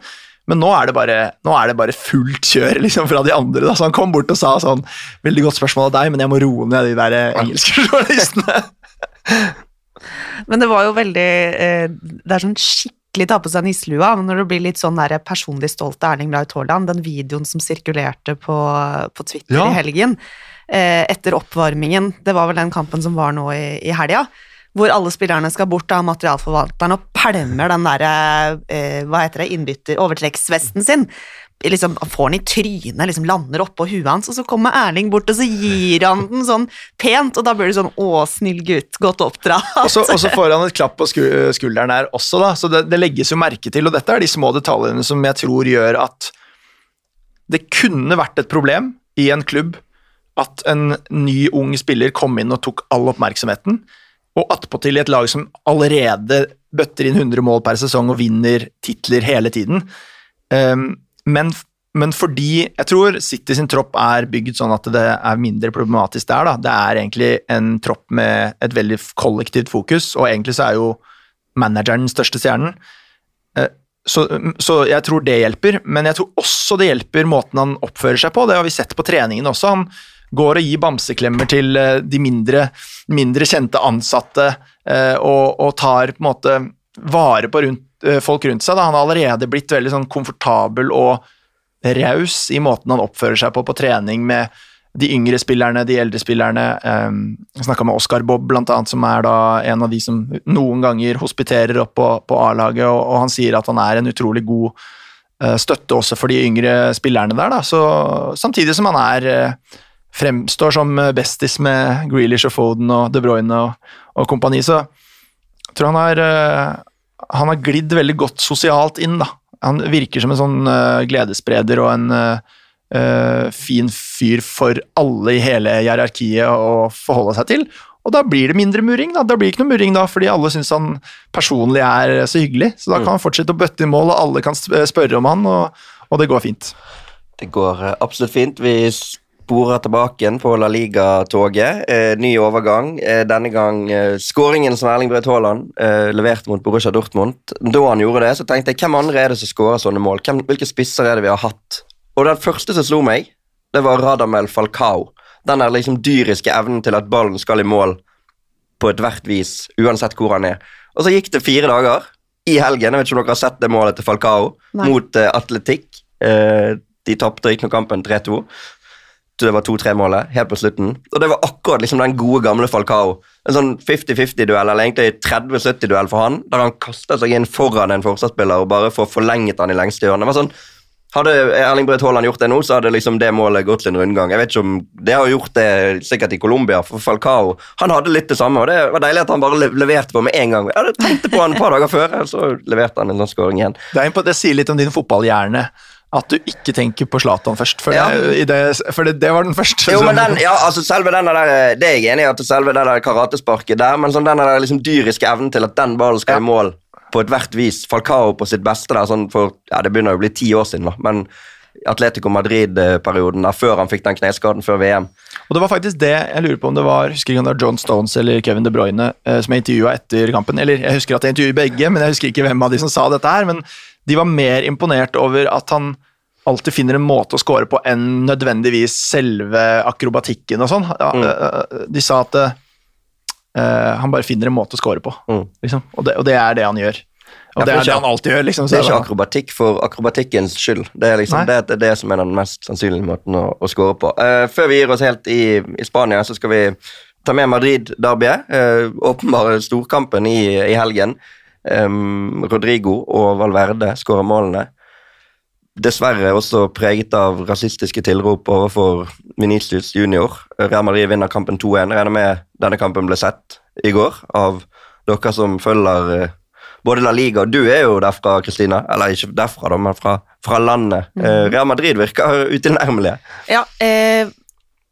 Men nå er det bare, nå er det bare fullt kjør liksom, fra de andre. Da. Så han kom bort og sa sånn Veldig godt spørsmål av deg, men jeg må roe ned de der eh, engelske <laughs> journalistene. Men det var jo veldig eh, Det er sånn skikkelig ta på seg nisselua når det blir litt sånn der personlig stolt av Erling Braut Haaland. Den videoen som sirkulerte på, på Twitter Ja. i helgen eh, etter oppvarmingen, det var vel den kampen som var nå i, i helga, hvor alle spillerne skal bort av materialforvalteren og pælmer den derre eh, hva heter det, innbytter, overtrekksvesten sin. Liksom, får den i trynet, liksom lander oppå huet hans, og så kommer Erling bort og så gir han den sånn pent, og da blir det sånn 'Å, snill gutt, godt oppdratt'. <laughs> Og så, og så får han et klapp på skulderen der også, da. Så det, det legges jo merke til, og dette er de små detaljene som jeg tror gjør at det kunne vært et problem i en klubb at en ny, ung spiller kom inn og tok all oppmerksomheten, og attpåtil i et lag som allerede bøtter inn 100 mål per sesong og vinner titler hele tiden. Um, men, men fordi jeg tror City sin tropp er bygd sånn at det er mindre problematisk der. Da. Det er egentlig en tropp med et veldig kollektivt fokus, og egentlig så er jo manageren den største stjernen. Eh, Så, så jeg tror det hjelper, men jeg tror også det hjelper måten han oppfører seg på. Det har vi sett på treningen også. Han går og gir bamseklemmer til eh, de mindre, mindre kjente ansatte eh, og, og tar på en måte vare på rundt, eh, folk rundt seg. Da. Han har allerede blitt veldig sånn komfortabel og raus i måten han oppfører seg på på trening med de yngre spillerne, de eldre spillerne. Um, jeg snakka med Oscar Bob, blant annet, som er en av de som noen ganger hospiterer opp på, på A-laget, og, og han sier at han er en utrolig god støtte også for de yngre spillerne der. Da. Så, samtidig som han er fremstår som eh, bestis med Grealish og Foden og De Bruyne og, og kompani, så jeg tror han har, eh, han har glidd veldig godt sosialt inn. da. Han virker som en sånn eh, gledesspreder og en eh, fin fyr for alle i hele hierarkiet å forholde seg til. Og da blir det mindre muring. Da Da blir det ikke noe muring da, fordi alle syns han personlig er så hyggelig. Så da kan han fortsette å bøtte i mål, og alle kan spørre om han, og, og det går fint. Det går absolutt fint. Vi sporer tilbake igjen på La Liga-toget. Eh, ny overgang. Eh, denne gang eh, skåringen som Erling Braut Haaland eh, leverte mot Borussia Dortmund. Da han gjorde det, så tenkte jeg hvem andre er det som skårer sånne mål? Hvem, hvilke spisser er det vi har hatt? Og den første som slo meg, det var Radamel Falcao. Den der liksom dyriske evnen til at ballen skal i mål på ethvert vis, uansett hvor han er. Og så gikk det fire dager i helgen. Jeg vet ikke om dere har sett det målet til Falcao Nei. mot eh, Atletikk. Eh, de tapte riktignok kampen 3-2. Det var 2-3-målet helt på slutten. Og det var akkurat liksom den gode, gamle Falcao. En sånn 50-50-duell, eller egentlig 30-70-duell for han, der han kasta seg inn foran en forsvarsspiller og bare får forlenget han i lengste hjørne. Det var sånn, hadde Erling Braut Haaland gjort det nå, så hadde liksom det målet gått til en rundgang. Jeg vet ikke om Det har gjort det sikkert i Colombia, for Falcao han hadde litt det samme. og Det var deilig at han bare leverte på med en gang. Jeg hadde tenkt på han et par dager før, så leverte han en sånn skåring igjen. Det, det sier litt om din fotballhjerne. At du ikke tenker på Zlatan først, for, Ja. det, i det, for det, det var den første. Jo, men den, ja, altså selve den der, Det er jeg enig i, at selve det der karatesparket der, men sånn den der liksom dyriske evnen til at den ballen skal i mål på ethvert vis Falcao på sitt beste der, sånn for ja, Det begynner å bli ti år siden, da, men Atletico Madrid-perioden der før han fikk den kneskaden før VM. Og det var faktisk det jeg lurer på om det var husker ikke om det var John Stones eller Kevin De Bruyne eh, som jeg intervjua etter kampen. Eller jeg husker at jeg intervjuet begge, men jeg husker ikke hvem av de som sa dette her. Men de var mer imponert over at han alltid finner en måte å score på enn nødvendigvis selve akrobatikken og sånn. Ja, Mm. eh, De sa at uh, han bare finner en måte å score på, Mm. liksom. og, det, og det er det han gjør. Og Ja, det er ikke- det han alltid gjør. liksom. Det er ikke akrobatikk for akrobatikkens skyld. Det er liksom det, det, er det som er den mest sannsynlige måten å, å score på. Uh, før vi gir oss helt i, i Spania, så skal vi ta med Madrid-derbyet. Uh, åpenbare storkampen i, i helgen. Em, Rodrigo og Valverde skårer målene. Dessverre også preget av rasistiske tilrop overfor Vinicius junior. Real Madrid vinner kampen 2-1. Regner med denne kampen ble sett i går av dere som følger eh, både La Liga og Du er jo derfra, Kristina. Eller ikke derfra, da, men fra, fra landet. Mm. Real Madrid virker utilnærmelige. Ja, eh,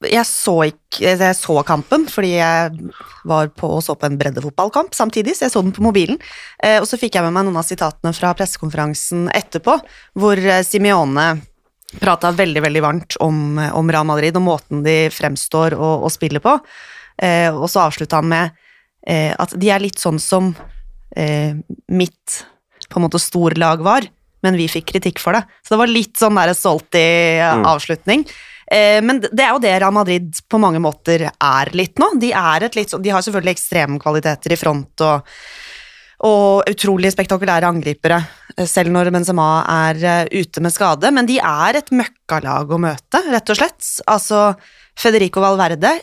jeg så ikke Jeg så kampen fordi jeg var på og så på en breddefotballkamp samtidig, så jeg så den på mobilen. Eh, og så fikk jeg med meg noen av sitatene fra pressekonferansen etterpå, hvor eh, Simione prata veldig, veldig varmt om, om Real Madrid og måten de fremstår og, og spiller på. Eh, og så avslutta han med eh, at de er litt sånn som eh, mitt på en måte storlag var, men vi fikk kritikk for det. Så det var litt sånn der salty Mm. avslutning. Eh, men det er jo det Real Madrid på mange måter er litt nå. De, er litt, de har selvfølgelig ekstreme kvaliteter i front og, og utrolig spektakulære angripere, eh, selv når Benzema er eh, ute med skade. Men de er et møkkalag å møte, rett og slett. Altså, Federico Valverde,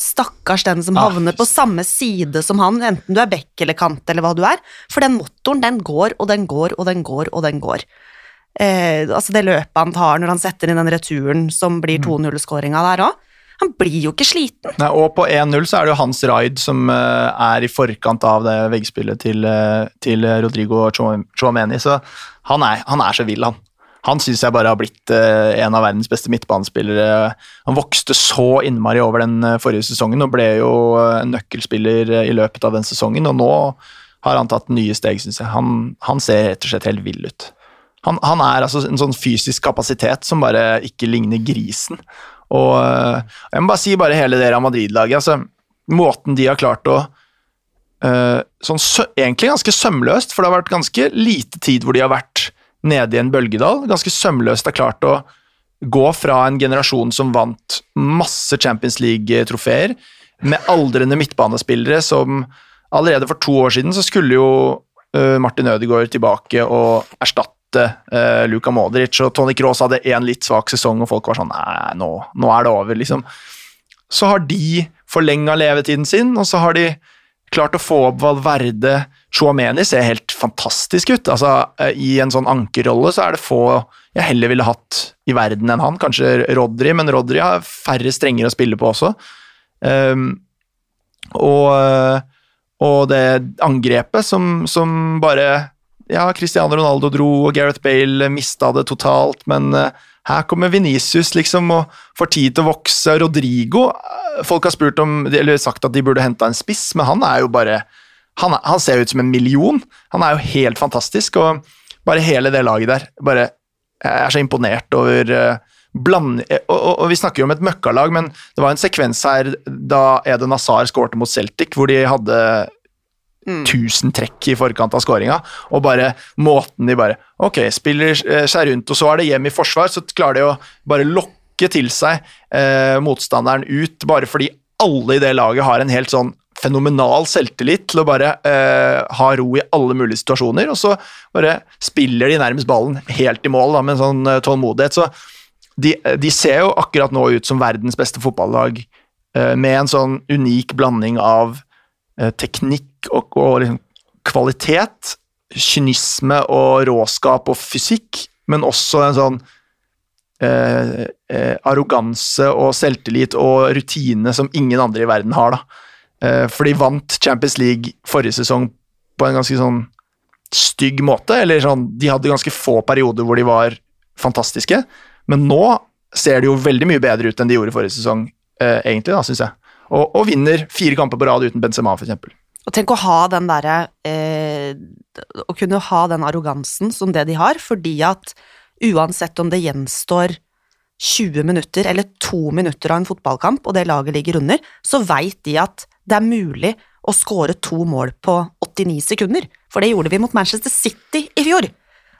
stakkars den som Ah, havner på samme side som han, enten du er bekk eller kant eller hva du er. For den motoren, den går og den går og den går og den går. Eh, altså det løpet han tar når han setter inn den returen som blir 2-0-skåringa der òg. Han blir jo ikke sliten. Nei, og på 1-0 så er det jo hans raid som uh, er i forkant av det veggspillet til, uh, til Rodrigo Chouameni, så han er, han er så vill, han. Han syns jeg bare har blitt uh, en av verdens beste midtbanespillere. Han vokste så innmari over den forrige sesongen og ble jo en nøkkelspiller i løpet av den sesongen, og nå har han tatt nye steg, syns jeg. Han, han ser rett og slett helt vill ut. Han, han er altså en sånn fysisk kapasitet som bare ikke ligner grisen. Og øh, jeg må bare si bare hele det Real Madrid-laget, altså måten de har klart å uh, sånn så, Egentlig ganske sømløst, for det har vært ganske lite tid hvor de har vært nede i en bølgedal. Ganske sømløst har klart å gå fra en generasjon som vant masse Champions League-trofeer, med aldrende midtbanespillere som Allerede for to år siden så skulle jo uh, Martin Ødegaard tilbake og erstatte uh, Luka Modric, og Tony Cross hadde en litt svak sesong, og folk var sånn Nei, nå, nå er det over, liksom. Så har de forlenga levetiden sin, og så har de klart å få opp Valverde Chouameni ser helt fantastisk ut. Altså, eh, I en sånn ankerrolle så er det få jeg heller ville hatt i verden enn han. Kanskje Rodri, men Rodri har færre strenger å spille på også. Um, og, og det angrepet som, som bare Ja, Cristiano Ronaldo dro, og Gareth Bale mista det totalt, men eh, her kommer Venicius liksom og får tid til å vokse. Rodrigo eh, Folk har spurt om, eller sagt at de burde henta en spiss, men han er jo bare han, han ser ut som en million. Han er jo helt fantastisk, og bare hele det laget der bare, Jeg er så imponert over eh, bland, eh, og, og, og Vi snakker jo om et møkkalag, men det var en sekvens her da Eden Hazar skårte mot Celtic, hvor de hadde 1000 trekk i forkant av skåringa, og bare måten de bare Ok, spiller eh, seg rundt, og så er det hjem i forsvar, så klarer de å bare lokke til seg eh, motstanderen ut, bare fordi alle i det laget har en helt sånn fenomenal selvtillit til å bare eh, ha ro i alle mulige situasjoner, og så bare spiller de nærmest ballen helt i mål da, med en sånn eh, tålmodighet. Så de, de ser jo akkurat nå ut som verdens beste fotballag, eh, med en sånn unik blanding av eh, teknikk og, og liksom kvalitet, kynisme og råskap og fysikk, men også en sånn eh, eh, arroganse og selvtillit og rutine som ingen andre i verden har. Eh, for de vant Champions League forrige sesong på en ganske sånn stygg måte, eller sånn, de hadde ganske få perioder hvor de var fantastiske, men nå ser det jo veldig mye bedre ut enn de gjorde forrige sesong, eh, egentlig, da, syns jeg. Og, og vinner fire kamper på rad uten Benzema, eksempel. Og tenk å ha den derre eh, Å kunne ha den arrogansen som det de har, fordi at uansett om det gjenstår 20 minutter eller to minutter av en fotballkamp, og det laget ligger under, så veit de at det er mulig å skåre to mål på 89 sekunder. For det gjorde vi mot Manchester City i fjor.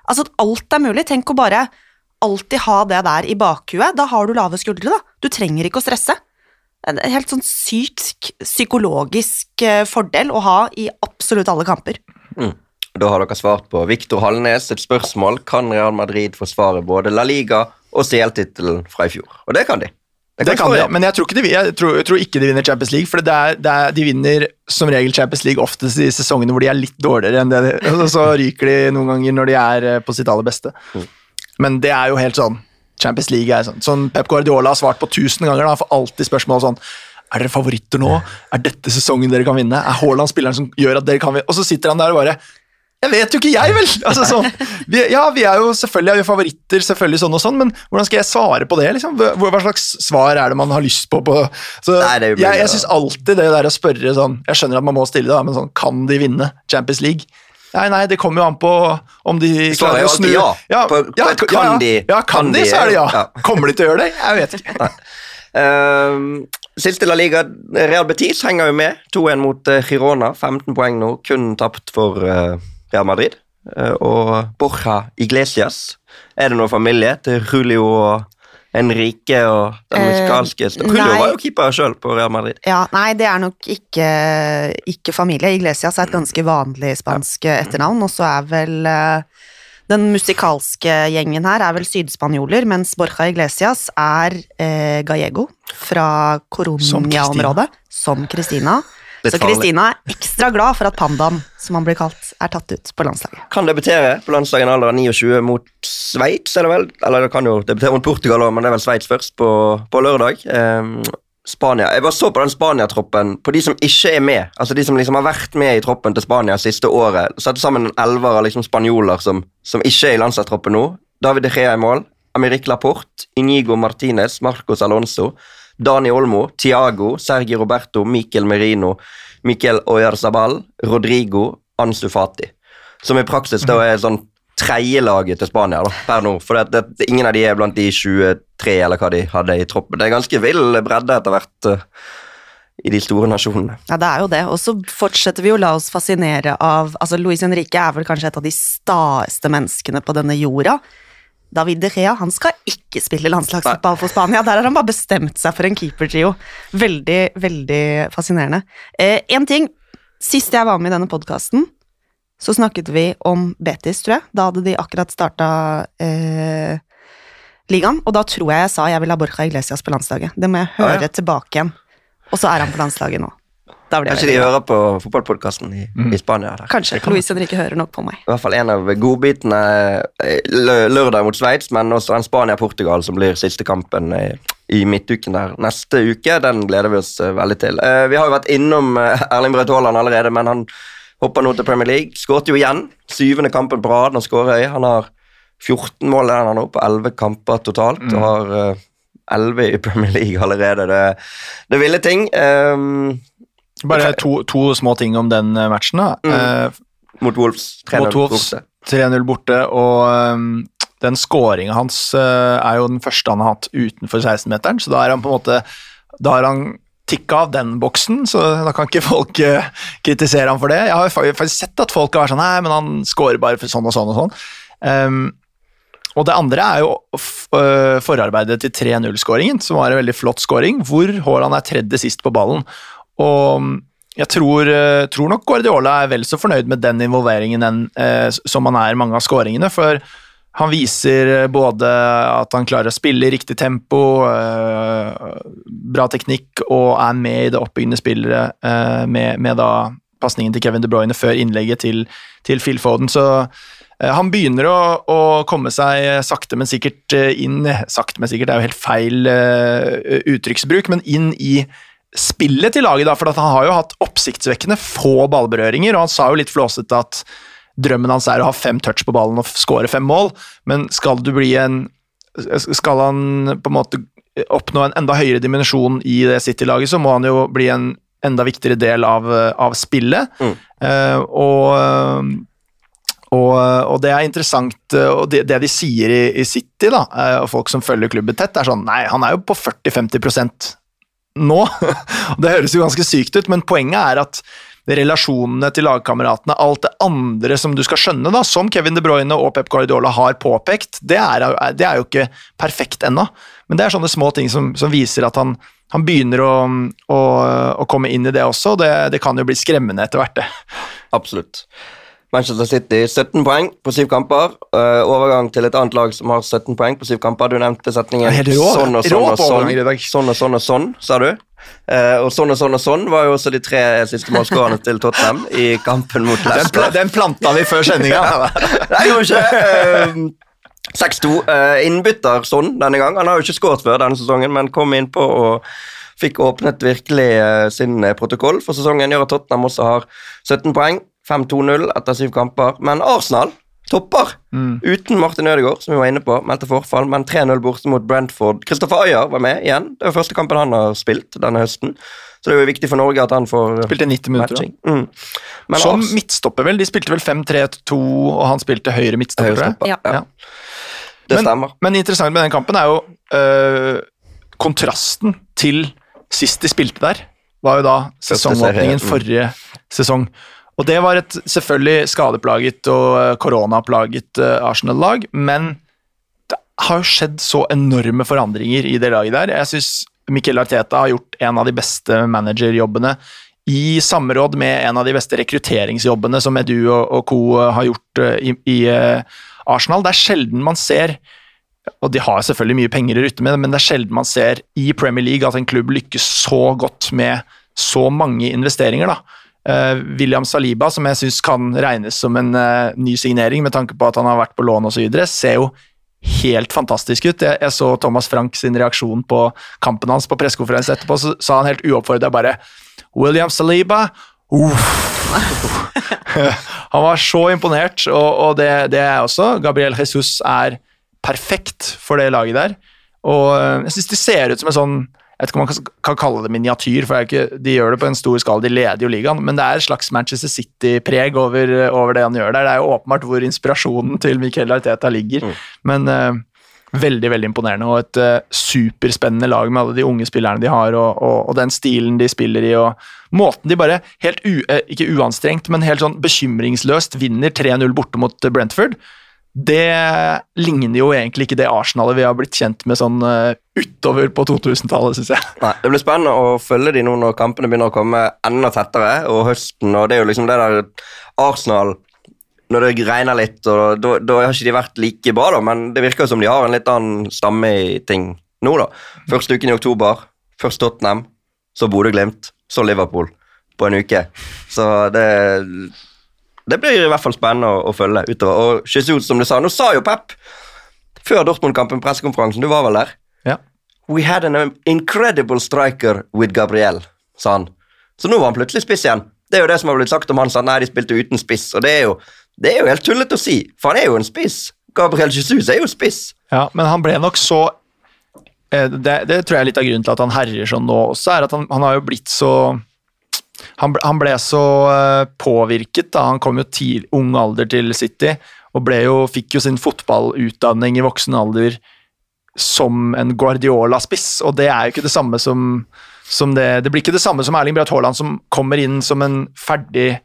Altså at alt er mulig. Tenk å bare alltid ha det der i bakhuet. Da har du lave skuldre, da. Du trenger ikke å stresse. En helt sånn syk psykologisk eh, fordel å ha i absolutt alle kamper. Da har dere svart på Viktor Hallnes et spørsmål. Kan Real Madrid forsvare både La Liga og CL-tittelen fra i fjor? Og det kan de. Det kan de de, ja. men jeg tror, ikke de, jeg, tror, jeg tror ikke de vinner Champions League. For det er, det er, de vinner som regel Champions League oftest i sesongene hvor de er litt dårligere enn det de, <laughs> og Så ryker de noen ganger når de er eh, på sitt aller beste. Men det er jo helt sånn Champions League er sånn. Sånn Pep Guardiola har svart på tusen ganger. Han får alltid spørsmål sånn Er dere favoritter nå? Er dette sesongen dere kan vinne? Er Haaland spilleren som gjør at dere kan vinne? Og så sitter han der og bare Jeg vet jo ikke, jeg, vel! <laughs> Altså, sånn, vi, ja, vi er jo selvfølgelig er vi favoritter, selvfølgelig sånn og sånn, men hvordan skal jeg svare på det? liksom? Hva, slags svar er det man har lyst på? på så, Nei, jeg jeg syns alltid det der å spørre sånn Jeg skjønner at man må stille det, da, men sånn Kan de vinne Champions League? Nei, nei, det kommer jo an på om de er klarer å snu ja. På- på et kan de- Ja, kan, kan de, så er det ja. ja. Kommer de til å gjøre det? Jeg vet ikke. Ehm, Siste La Liga, Real Betis henger jo med. 2-1 mot eh, Girona. 15 poeng nå, kun tapt for uh, Real Madrid. Uh, og Borja Iglesias. Er det noen familie til Julio og Enrique og den Eh, musikalske Julio nei. var jo keeper sjøl på Real Madrid. Ja, nei, det er nok ikke, ikke familie. Iglesias er et ganske vanlig spansk etternavn, og så er vel eh, den musikalske gjengen her er vel sydspanjoler, mens Borja Iglesias er eh, gallego fra Som Coronia-området, som Christina. Så. Kristina er ekstra glad for at pandaen, som han blir kalt, er tatt ut på landslaget. Kan debutere på landslaget i en alder av 29 mot Sveits, er det vel? Eller det kan jo debutere mot Portugal òg, men det er vel Sveits først på, på lørdag. Um, Spania. Jeg bare så på den Spania-troppen, på de som ikke er med. Altså de som liksom har vært med i troppen til Spania siste året. Satte sammen en elver av liksom spanjoler som, som ikke er i landslagstroppen nå. David De Gea i mål. Amerik Laporte, Inigo Martinez, Marcos Alonso, Dani Olmo, Tiago, Sergi Roberto, Miquel Merino, Miquel Oyarzabal, Rodrigo, Ansu Fati. Som i praksis da er sånn tredjelaget til Spania da, per nå. For det, det, ingen av de er blant de 23 eller hva de hadde i troppen. Det er ganske vill bredde etter hvert eh, i de store nasjonene. Ja, det er jo det. Og så fortsetter vi å la oss fascinere av Altså, Luis Henrique er vel kanskje et av de staeste menneskene på denne jorda. David De Gea han skal ikke spille landslagsfotball for Spania. Der har han bare bestemt seg for en keepertrio. Veldig, veldig fascinerende. Eh, en ting. Sist jeg var med i denne podkasten, så snakket vi om Betis, tror jeg. Da hadde de akkurat starta eh, ligaen. Og da tror jeg jeg sa jeg vil ha Borja Iglesias på landslaget. Det må jeg høre høre ja. tilbake igjen. Og så er han på landslaget nå. Da blir jeg Kanskje de hører på fotballpodkasten i, i Spania. Der. Kanskje. Luis Henrique hører nok på meg. I hvert fall en av godbitene eh, lø- lørdag mot Sveits, men også den Spania-Portugal som blir siste kampen i, i midtuken der neste uke. Den gleder vi oss eh, veldig til. Eh, Vi har jo vært innom eh, Erling Braut Haaland allerede, men han hopper nå til Premier League. Skåret jo igjen. Syvende kampen på rad. Han skårer i. Han har 14 mål er han nå på 11 kamper totalt, og har eh, 11 i Premier League allerede. Det, det er ville ting. Um, Bare to, to små ting om den eh, matchen. da. Mm. Eh, mot Wolves. 3-0 borte. 3-0 borte, og um, den scoringa hans uh, er jo den første han har hatt utenfor 16-meteren, så da er han på en måte Da har han tikka av den boksen, så da kan ikke folk uh, kritisere ham for det. Jeg har faktisk sett at folk har vært sånn Nei, men han scorer bare for sånn og sånn og sånn. Um, og det andre er jo forarbeidet til 3-0-skåringen, som var en veldig flott scoring, hvor Haaland er tredje sist på ballen. Og mm, jeg tror, øh, tror nok Guardiola er vel så fornøyd med den involveringen enn, eh, som han er i mange av skåringene, for han viser øh, både at han klarer å spille i riktig tempo, eh, bra teknikk, og er med i det oppbyggende spillet eh, med, med da pasningen til Kevin De Bruyne før innlegget til, til Phil Foden. Så eh, han begynner å, å komme seg sakte, men sikkert eh, inn Sakte, men sikkert er jo helt feil eh, uttrykksbruk, men inn i spillet til laget, da, for han har jo hatt oppsiktsvekkende få ballberøringer, og han sa jo litt flåsete at drømmen hans er å ha fem touch på ballen og skåre fem mål, men skal du bli en Skal han på en måte oppnå en enda høyere dimensjon i det City-laget, så må han jo bli en enda viktigere del av, av spillet. Mm. Uh, og, og, og det er interessant, eh, og det, det de sier i, i City, da, eh, og folk som følger klubben tett, er sånn Nei, han er jo på 40-50 nå. <laughs> det høres jo ganske sykt ut, men poenget er at relasjonene til lagkameratene, alt det andre som du skal skjønne, da, som Kevin De Bruyne og Pep Guardiola har påpekt, det er, det er jo ikke perfekt ennå. Men det er sånne små ting som, som viser at han, han begynner å, å, å komme inn i det også, og det, det kan jo bli skremmende etter hvert, det. Absolutt. Manchester City 17 poeng på syv kamper. Uh, overgang til et annet lag som har 17 poeng på syv kamper. Du nevnte setningen sånn og sånn og sånn. Sånn og sånn og sånn, sa du. Uh, og sånn og sånn og sånn var jo også de tre siste målskårene til Tottenham i kampen mot Den, Leicester. pla, den planta vi før sendinga. <laughs> Nei, gjorde ikke Uh, 6-2. Eh, innbytter sånn denne gang. Han har jo ikke skåret før denne sesongen, men kom innpå og fikk åpnet virkelig sin protokoll for sesongen. Gjør at Tottenham også har 17 poeng. 5-2-0 etter syv kamper. Men Arsenal topper uten Martin Ødegaard, som vi var inne på. Meldte forfall, men 3-0 borte mot Brentford. Kristoffer Ayer var med igjen. Det er første kampen han har spilt denne høsten. Så det er jo viktig for Norge at han får Spilte 90 minutter. Mm. Som Ars- midtstopper, vel. De spilte vel 5-3-2, og han spilte høyre midtstopper. høyre Ja. ja. Det Men- stemmer. Men interessant med den kampen er jo øh, kontrasten til sist de spilte der, var jo da sesongåpningen mm. forrige sesong. Og det var et selvfølgelig skadeplaget og øh, koronaplaget øh, Arsenal-lag, men det har jo skjedd så enorme forandringer i det laget der. Jeg syns Mikkel Arteta har gjort en av de beste managerjobbene i samråd med en av de beste rekrutteringsjobbene som Edu og, co. har gjort i, i Arsenal. Det er sjelden man ser og de har selvfølgelig mye penger å rutte med, men det er sjelden man ser i Premier League at en klubb lykkes så godt med så mange investeringer. da. Eh, William Saliba, som jeg syns kan regnes som en eh, ny signering med tanke på at han har vært på lån osv., ser jo helt fantastisk ut. Jeg, jeg så Thomas Frank sin reaksjon på kampen hans på pressekonferanse etterpå, så sa han helt uoppfordra bare William Saliba uff. <laughs> Han var så imponert, og, og det, det er også. Gabriel Jesus er perfekt for det laget der. Og øh, jeg syns de ser ut som en sånn Jeg vet ikke om man kan, kalle det miniatyr, for ikke, de gjør det på en stor skala, de leder jo ligaen, men det er et slags Manchester City-preg over, over det han gjør der. Det er jo åpenbart hvor inspirasjonen til Miquel Arteta ligger, men uh, veldig, veldig imponerende, og et uh, superspennende lag med alle de unge spillerne de har, og, og, og den stilen de spiller i, og måten de bare helt u, eh, ikke uanstrengt, men helt sånn bekymringsløst vinner 3-0 borte mot Brentford. Det ligner jo egentlig ikke det Arsenalet vi har blitt kjent med sånn eh, utover på 2000-tallet, syns jeg. Nei, Det blir spennende å følge de nå når kampene begynner å komme enda tettere, og høsten, og det er jo liksom det der Arsenal Når det regner litt, og da, har ikke de vært like bra, da, men det virker som de har en litt annen stamme i ting nå, da. Første uken i oktober, først Tottenham, så Bodø-Glimt, så Liverpool på en uke. Så det det blir i hvert fall spennende å, å følge utover. Og Jesus, som du sa, nå sa jo Pep før Dortmund-kampen, pressekonferansen, du var vel der? Ja. We had an incredible striker with Gabriel, sa han. Så nå var han plutselig spiss igjen. Det er jo det som har blitt sagt om han, sa nei, de spilte uten spiss. Og det er jo, det er jo helt tullete å si, for han er jo en spiss. Gabriel Jesus er jo spiss. Ja, men han ble nok så eh, det, det tror jeg er litt av grunnen til at han herjer sånn nå også, er at han, han har jo blitt så Han han ble så eh, påvirket da han kom jo til ung alder til City, og jo, fikk jo sin fotballutdanning i voksen alder som en Guardiola-spiss, og det er jo ikke det samme som, som det, det blir ikke det samme som Erling Braut Haaland, som kommer inn som en ferdig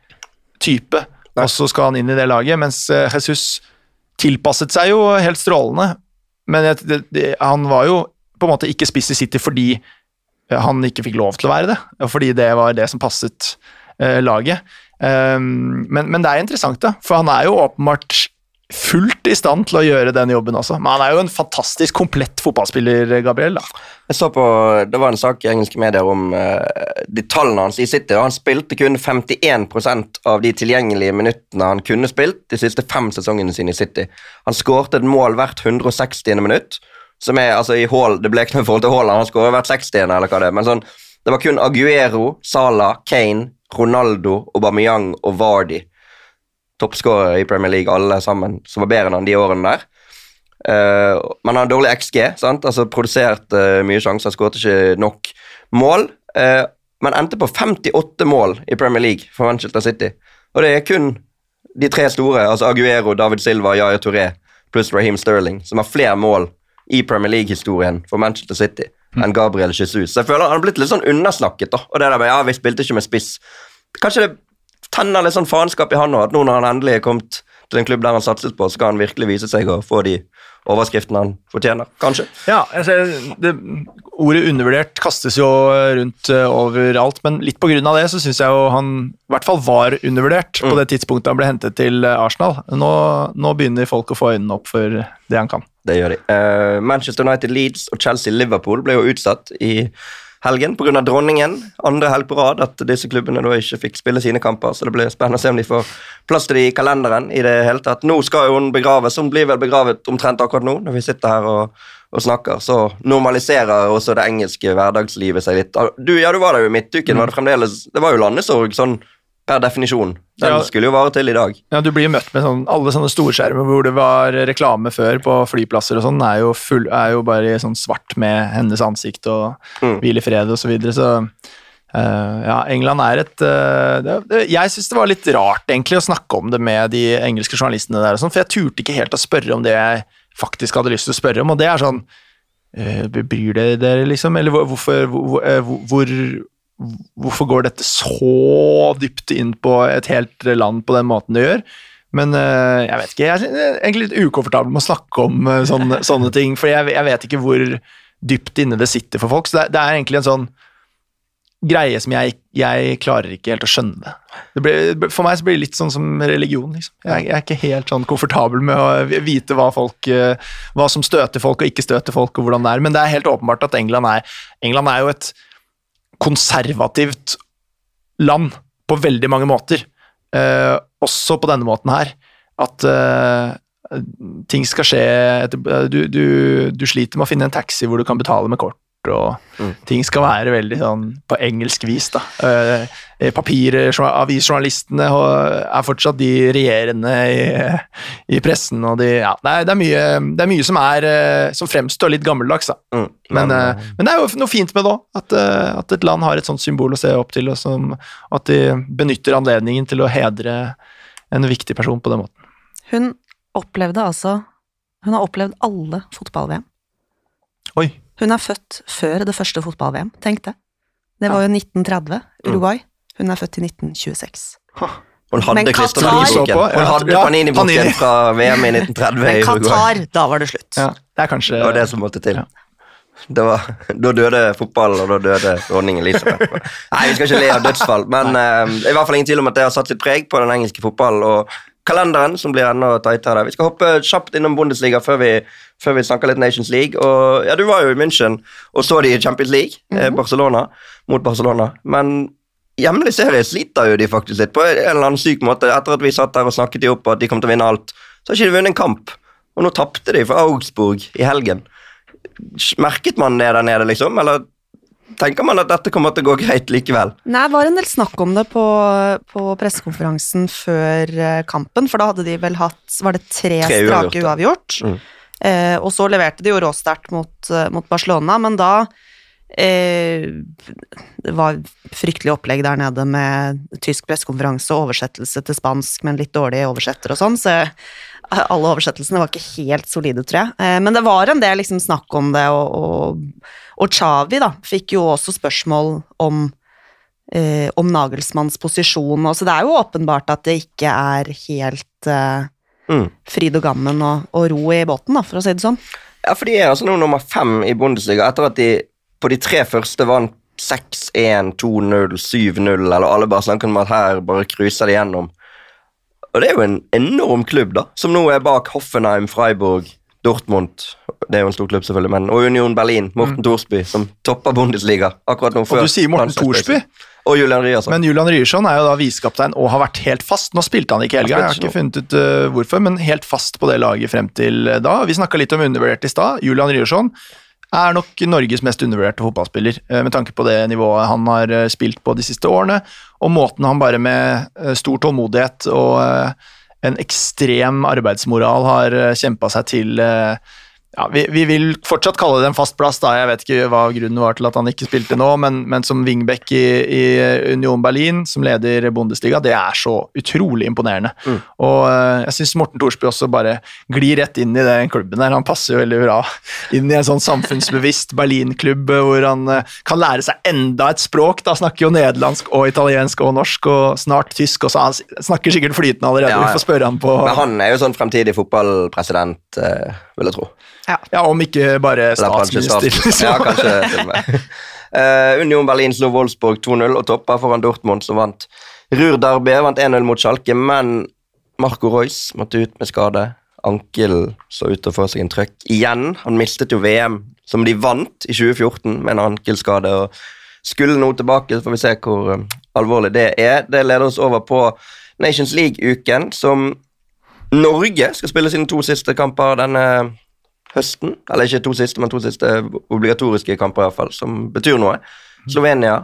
type, og så skal han inn i det laget, mens eh, Jesus tilpasset seg jo helt strålende, men det, det, han var jo på en måte ikke spiss i City fordi han ikke fikk lov til å være det, fordi det var det som passet eh, laget. Um, men, men det er interessant, da, for han er jo åpenbart fullt i stand til å gjøre den jobben også. Men han er jo en fantastisk komplett fotballspiller, Gabriel. da. Jeg så på, Det var en sak i engelske medier om uh, de tallene hans i City. og Han spilte kun 51% av de tilgjengelige minuttene han kunne spilt de siste fem sesongene sine i City. Han skårte et mål hvert 160. minutt, som er altså i Hall, Det ble ikke noe i forhold til Haaland, han skårer hvert 60. eller hva det er, men sånn, det var kun Aguero, Salah, Kane, Ronaldo, Aubameyang og Vardy. Toppskårere i Premier League, alle sammen, som var bedre enn de årene der. Uh, men han har dårlig XG, sant? altså produserte mye sjanser, skåret ikke nok mål. Uh, men endte på 58 mål i Premier League for Manchester City. Og det er kun de tre store, altså Aguero, David Silva, Yaya Touré pluss Raheem Sterling, som har flere mål i Premier League-historien for Manchester City enn Gabriel Jesus. Så jeg føler han har blitt litt sånn undersnakket. da, og det der med, ja, vi spilte ikke med spiss. Kanskje det tenner litt sånn faenskap i han nå, at nå når han endelig er kommet til en klubb der han satset på, skal han virkelig vise seg å få de overskriftene han fortjener, kanskje. Ja, ser, det, Ordet undervurdert kastes jo rundt uh, overalt, men litt av det så syns jeg jo han i hvert fall var undervurdert på det tidspunktet han ble hentet til eh, Arsenal. Nå, nå begynner folk å få øynene opp for det han kan. Det gjør de. Uh, Manchester United Leeds og Chelsea Liverpool ble jo utsatt i helgen pga. dronningen. Andre helg på rad at disse klubbene da ikke fikk spille sine kamper, så det blir spennende å se om de får plass til det i kalenderen i det hele tatt. Nå skal jo hun begraves, hun blir vel begravet omtrent akkurat nå, når vi sitter her og, og snakker. Så normaliserer også det engelske hverdagslivet seg litt. Ah, Du, ja, du var der jo i midtuken, var det fremdeles Det var jo landesorg sånn per definisjon. Den Ja. skulle jo vare til i dag. Ja, du blir jo møtt med sånn, alle sånne storskjermer hvor det var reklame før på flyplasser og sånn, er, jo full- er jo bare sånn svart med hennes ansikt og Mm. hvil i fred og så videre, så uh, ja, England er et uh, det, det, Jeg syns det var litt rart egentlig å snakke om det med de engelske journalistene der og sånn, for jeg turte ikke helt å spørre om det jeg faktisk hadde lyst til å spørre om, og det er sånn uh, Bryr dere dere, liksom? Eller hvorfor hvor, hvor, hvor, hvorfor går dette så dypt inn på et helt land på den måten det gjør? Men eh, jeg vet ikke, jeg er egentlig litt ukomfortabel med å snakke om eh, sånne, <laughs> sånne ting, for jeg, jeg vet ikke hvor dypt inne det sitter for folk. Så det, det er egentlig en sånn greie som jeg, jeg klarer ikke helt å skjønne det. det blir, for meg så blir det litt sånn som religion, liksom. Jeg, jeg er ikke helt sånn komfortabel med å vite hva folk eh, hva som støter folk og ikke støter folk, og hvordan det er. Men det er helt åpenbart at England er, England er jo et konservativt land på veldig mange måter. Uh, også på denne måten her. At uh, ting skal skje etter, du, du, du sliter med å finne en taxi hvor du kan betale med kort, og Mm. ting skal være veldig sånn på engelsk vis, da. Uh, Papiravisjournalistene er fortsatt de regjerende i, i pressen, og de Ja, det er, det er, mye, det er mye som er eh, Som fremstår litt gammeldags, da. Mm. Men, eh, men det er jo noe fint med det òg, at, eh, at et land har et sånt symbol å se opp til, og som, at de benytter anledningen til å hedre en viktig person på den måten. Hun opplevde altså Hun har opplevd alle fotball-VM. Oi. Hun er født før det første fotball-VM, tenk det. Det var jo 1930, Uruguay. Hun er født i 1926. Hun hadde Men. Qatar-. Hun hadde Ja, Panini-boken fra VM i 1930 Men i Uruguay. Qatar, da var det slutt. Ja, det er kanskje Det var det som måtte til. Ja. Det var, da døde fotballen, og da døde dronning Elisabeth. Nei, vi skal ikke le av dødsfall, men uh, i hvert fall ingen tvil om at det har satt sitt preg på den engelske fotballen. og kalenderen, som blir enda tightere. Vi skal hoppe kjapt innom Bundesliga før vi, før vi snakker litt Nations League. Og ja, Du var jo i München og så de i Champions League, eh, Barcelona, mot Barcelona. Men hjemlig serie sliter jo de faktisk litt, på en eller annen syk måte. Etter at vi satt der og snakket de opp og at de kom til å vinne alt, så har ikke de vunnet en kamp. Og nå tapte de for Augsburg i helgen. Merket man det der nede, liksom? Eller tenker man at dette kommer til å gå greit likevel? Nei, det var en del snakk om det på, på pressekonferansen før eh, kampen, for da hadde de vel hatt Var det tre, Tre strake uavgjort? Mm. Eh, og så leverte de jo råsterkt mot, eh, mot Barcelona, men da eh, Det var fryktelig opplegg der nede med tysk pressekonferanse og oversettelse til spansk med en litt dårlig oversetter og sånn, så alle oversettelsene var ikke helt solide, tror jeg. Eh, men det var en del liksom, snakk om det, og, og, og Chavi da, fikk jo også spørsmål om eh, om Nagelsmanns posisjon, og så det er jo åpenbart at det ikke er helt eh, Mm. fryd og gammen og, og ro i båten, da, for å si det sånn. Ja, for de er altså nå nummer fem i Bundesliga etter at de på de tre første vant 6-1, 2-0, 7-0, eller alle bare snakker om at her bare cruiser de gjennom. Og det er jo en enorm klubb, da, som nå er bak Hoffenheim, Freiburg, Dortmund Det er jo en stor klubb, selvfølgelig, men og Union Berlin, Morten Thorsby, som topper Bundesliga akkurat nå. før. Og du sier Morten Thorsby, Og Julian Ryerson. men Julian Ryerson er jo da visekaptein og har vært helt fast. Nå spilte han ikke i helga, jeg har ikke funnet ut uh, hvorfor, men helt fast på det laget frem til uh, da. Vi snakka litt om undervurdert i stad. Julian Ryerson er nok Norges mest undervurderte fotballspiller, uh, med tanke på det nivået han har uh, spilt på de siste årene, og måten han bare med uh, stor tålmodighet og en ekstrem arbeidsmoral har kjempa seg til ja, vi, vi vil fortsatt kalle det en fast plass. da, Jeg vet ikke hva grunnen var til at han ikke spilte nå, men, men som wingback i, i Union Berlin, som leder Bundesliga, det er så utrolig imponerende. Mm. Og eh, jeg syns Morten Thorsby også bare glir rett inn i den klubben der. Han passer jo veldig bra inn i en sånn samfunnsbevisst Berlin-klubb eh, hvor han eh, kan lære seg enda et språk. Da snakker jo nederlandsk og italiensk og norsk og snart tysk, og så han snakker sikkert flytende allerede. Ja, ja. Vi får spørre han på Men han er jo sånn fremtidig fotballpresident, vil jeg tro. Ja, om ikke bare statsminister. Ja, kanskje. <laughs> Eh, Union Berlin slo Wolfsburg 2-0 og toppa foran Dortmund, som vant Ruhr-derby. Vant 1-0 mot Schalke, men Marco Reus måtte ut med skade. Ankelen så ut til å få seg en trøkk igjen. Han mistet jo VM, som de vant i 2014, med en ankelskade. og Skulle nå tilbake, så får vi se hvor eh, alvorlig det er. Det leder oss over på Nations League-uken, som Norge skal spille sine to siste kamper denne høsten. Eller ikke to siste, men to siste obligatoriske kamper, i hvert fall, som betyr noe. Slovenia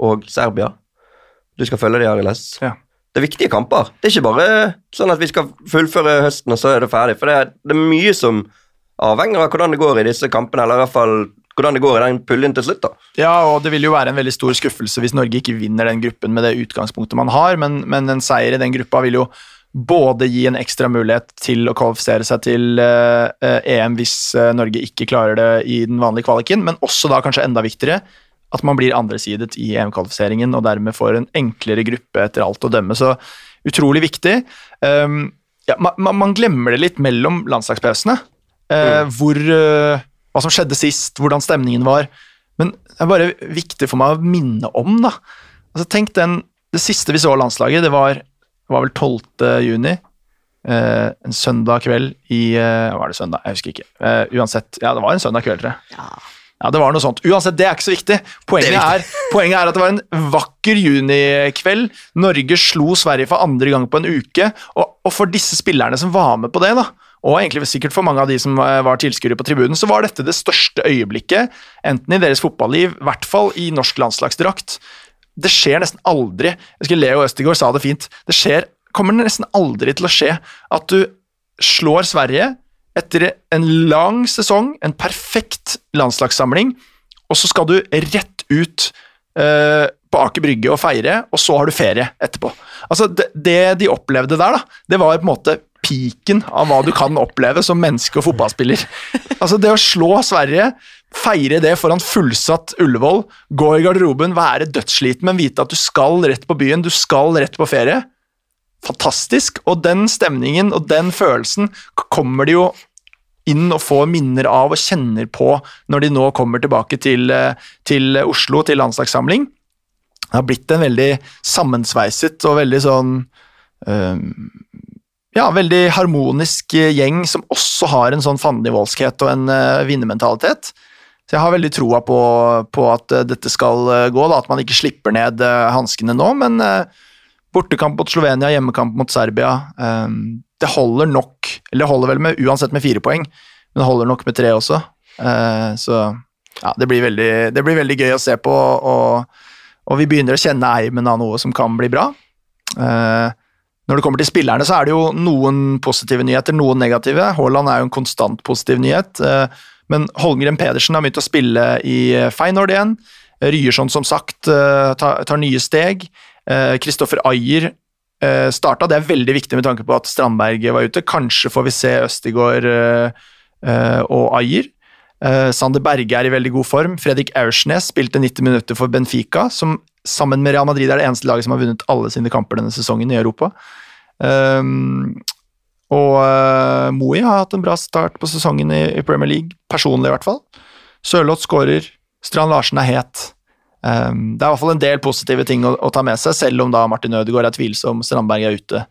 og Serbia. du skal følge de Ariles. Ja. Det er viktige kamper. Det er ikke bare sånn at vi skal fullføre høsten, og så er det ferdig. For det er, det er mye som avhenger av hvordan det går i disse kampene, eller i hvert fall hvordan det går i den puljen til slutt. da. Ja, og det vil jo være en veldig stor skuffelse hvis Norge ikke vinner den gruppen med det utgangspunktet man har, men, men en seier i den gruppa vil jo både gi en ekstra mulighet til å kvalifisere seg til eh, eh, EM hvis eh, Norge ikke klarer det i den vanlige kvaliken, men også da kanskje enda viktigere at man blir andresidet i EM-kvalifiseringen og dermed får en enklere gruppe etter alt å dømme. Så utrolig viktig. Um, ja, man, man glemmer det litt mellom landslagspausene. Uh, hvor, uh, hva som skjedde sist, hvordan stemningen var. Men det er bare viktig for meg å minne om, da. Altså, tenk den, Det siste vi så av landslaget, det var, det var vel 12. juni. Uh, en søndag kveld i uh, Var det søndag? Jeg husker ikke. Uh, uansett. Ja, det var en søndag kveld, tror jeg. Ja. Ja, det var noe sånt. Uansett, det er ikke så viktig. Poenget, er, er er, <laughs> poenget er at det var en vakker junikveld. Norge slo Sverige for andre gang på en uke. Og, og for disse spillerne som var med på det, da, og egentlig sikkert for mange av de som var tilskuere på tribunen, så var dette det største øyeblikket, enten i deres fotballiv, i hvert fall i norsk landslagsdrakt. Det skjer nesten aldri. Jeg husker Leo Østegård sa det fint. Det skjer, kommer nesten aldri til å skje at du slår Sverige etter en lang sesong, en perfekt landslagssamling, og så skal du rett ut eh, på Aker Brygge og feire, og så har du ferie etterpå. Altså, det, det de opplevde der, da, det var på en måte piken av hva du kan oppleve som menneske og fotballspiller. Altså, det å slå Sverige, feire det foran fullsatt Ullevål, gå i garderoben, være dødssliten, men vite at du skal rett på byen, du skal rett på ferie fantastisk. Og den stemningen og den følelsen kommer de jo inn og får minner av og kjenner på når de nå kommer tilbake til, eh, til Oslo, til landslagssamling. Det har blitt en veldig sammensveiset og veldig sånn eh, Ja, veldig harmonisk eh, gjeng som også har en sånn fandenivoldskhet og en uh, vinnermentalitet. Så jeg har veldig troa på, på at eh, dette skal eh, gå, da, at man ikke slipper ned uh, hanskene nå. Men eh, Bortekamp mot Slovenia, hjemmekamp mot Serbia. det holder nok, eller det holder vel med, uansett med fire poeng, men det holder nok med tre også. Eh, så ja, det blir, veldig, det blir veldig gøy å se på, og, og vi begynner å kjenne eimen av noe som kan bli bra. Eh, når det kommer til spillerne, så er det jo noen positive nyheter, noen negative. Haaland er jo en konstant positiv nyhet, eh, men Holmgren Pedersen har begynt å spille i Feyenoord igjen. Ryerson, som sagt, eh, tar, nye steg. Kristoffer Ayer uh, starta. Det er veldig viktig med tanke på at Strandberg var ute. Kanskje får vi se Østigård eh, eh, og Ayer. Eh, Sander Berge er i veldig god form. Fredrik Aursnes spilte 90 minutter for Benfica, som sammen med Real Madrid er det eneste laget som har vunnet alle sine kamper denne sesongen i Europa. Um, og uh, Moi har hatt en bra start på sesongen i, i Premier League, personlig i hvert fall. Sørloth skårer, Strand Larsen er het. Um, det er i hvert fall en del positive ting å, å ta med seg, selv om da Martin Ødegaard er tvilsom, Strandberg er ute,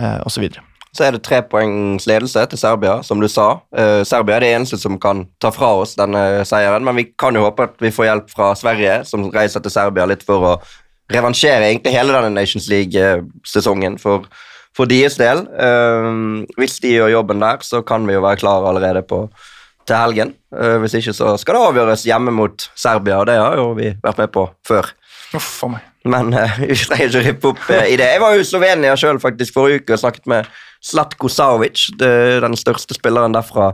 uh, osv. Så er det trepoengs ledelse til Serbia, som du sa. Uh, Serbia er det eneste som kan ta fra oss denne seieren, men vi kan jo håpe at vi får hjelp fra Sverige, som reiser til Serbia litt for å revansjere egentlig hele denne Nations League-sesongen for, for deres del. Eh, hvis de gjør jobben der, så kan vi jo være klare allerede på, til helgen. Uh, hvis ikke så skal det avgjøres hjemme mot Serbia, og det har jo vi vært med på før. Uff a meg. Men eh, <laughs> vi trenger ikke rippe opp uh, i det. Jeg var jo i Slovenia sjøl forrige uke og snakket med Slatko Savic, det- den største spilleren derfra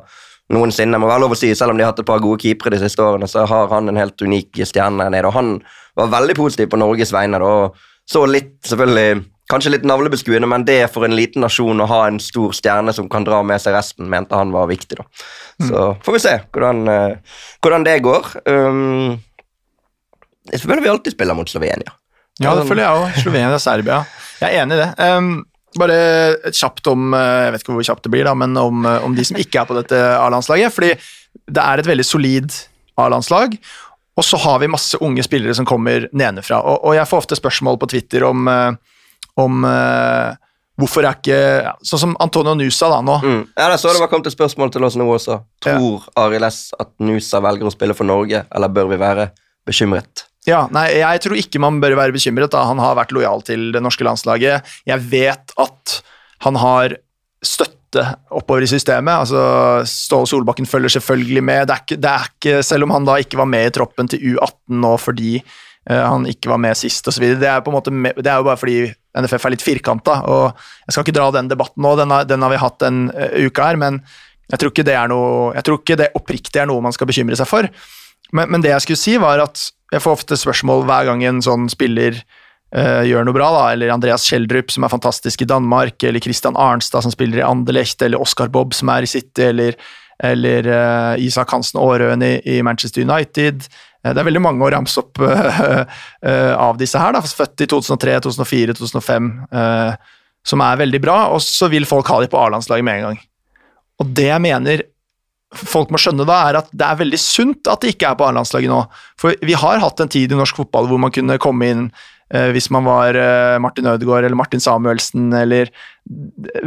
noensinne. Må være lov å si, Selv om de har hatt et par gode keepere de siste årene, så har han en helt unik stjerne nede. Og han var veldig positiv på Norges vegne. da, og Så litt, selvfølgelig, kanskje litt navlebeskuende, men det er for en liten nasjon å ha en stor stjerne som kan dra med seg resten, mente han var viktig. da. Så får vi se hvordan, eh, hvordan det går. Um, jeg føler vi alltid spiller mot Slovenia. Ja, det føler jeg òg. Slovenia og Serbia. Jeg er enig i det. Um, bare kjapt om eh, Jeg vet ikke hvor kjapt det blir, da, men om, eh, om de som ikke er på dette A-landslaget. Fordi det er et veldig solid A-landslag. Og så har vi masse unge spillere som kommer nedenfra. Og, og jeg får ofte spørsmål på Twitter om, eh, om uh, hvorfor er ikke ja, Sånn som Antonio Nusa da nå. Mm. Ja, jeg så det var kommet et spørsmål til oss nå også. Tror Arild S at Nusa velger å spille for Norge, eller bør vi være bekymret? Ja, nei, Jeg tror ikke man bør være bekymret. da Han har vært lojal til det norske landslaget. Jeg vet at han har støtte oppover i systemet. altså Ståle Solbakken følger selvfølgelig med. Det er ikke, det er ikke, selv om han da ikke var med i troppen til U18 nå fordi eh, han ikke var med sist osv. Det, er på en måte det er jo bare fordi NFF er litt firkanta, og jeg skal ikke dra den debatten nå, den har, den har vi hatt en uh, uke her, men jeg tror ikke det er noe, jeg tror ikke det oppriktig er noe man skal bekymre seg for. Men, men det jeg skulle si, var at jeg får ofte spørsmål hver gang en sånn spiller uh, gjør noe bra, da, eller Andreas Schjelderup, som er fantastisk i Danmark, eller Christian Arnstad, som spiller i Anderlecht, eller Oscar Bob, som er i City, eller, eller uh, Isak Hansen Aarøen i, i Manchester United. Eh, det er veldig mange å ramse opp <laughs> eh, eh, av disse her, da, født i 2003, 2004, 2005, eh, som er veldig bra, og så vil folk ha de på A-landslaget med en gang. Og det jeg mener folk må skjønne da, er at det er veldig sunt at de ikke er på A-landslaget nå. For vi har hatt en tid i norsk fotball hvor man kunne komme inn eh, hvis man var eh, Martin Ødegaard eller Martin Samuelsen eller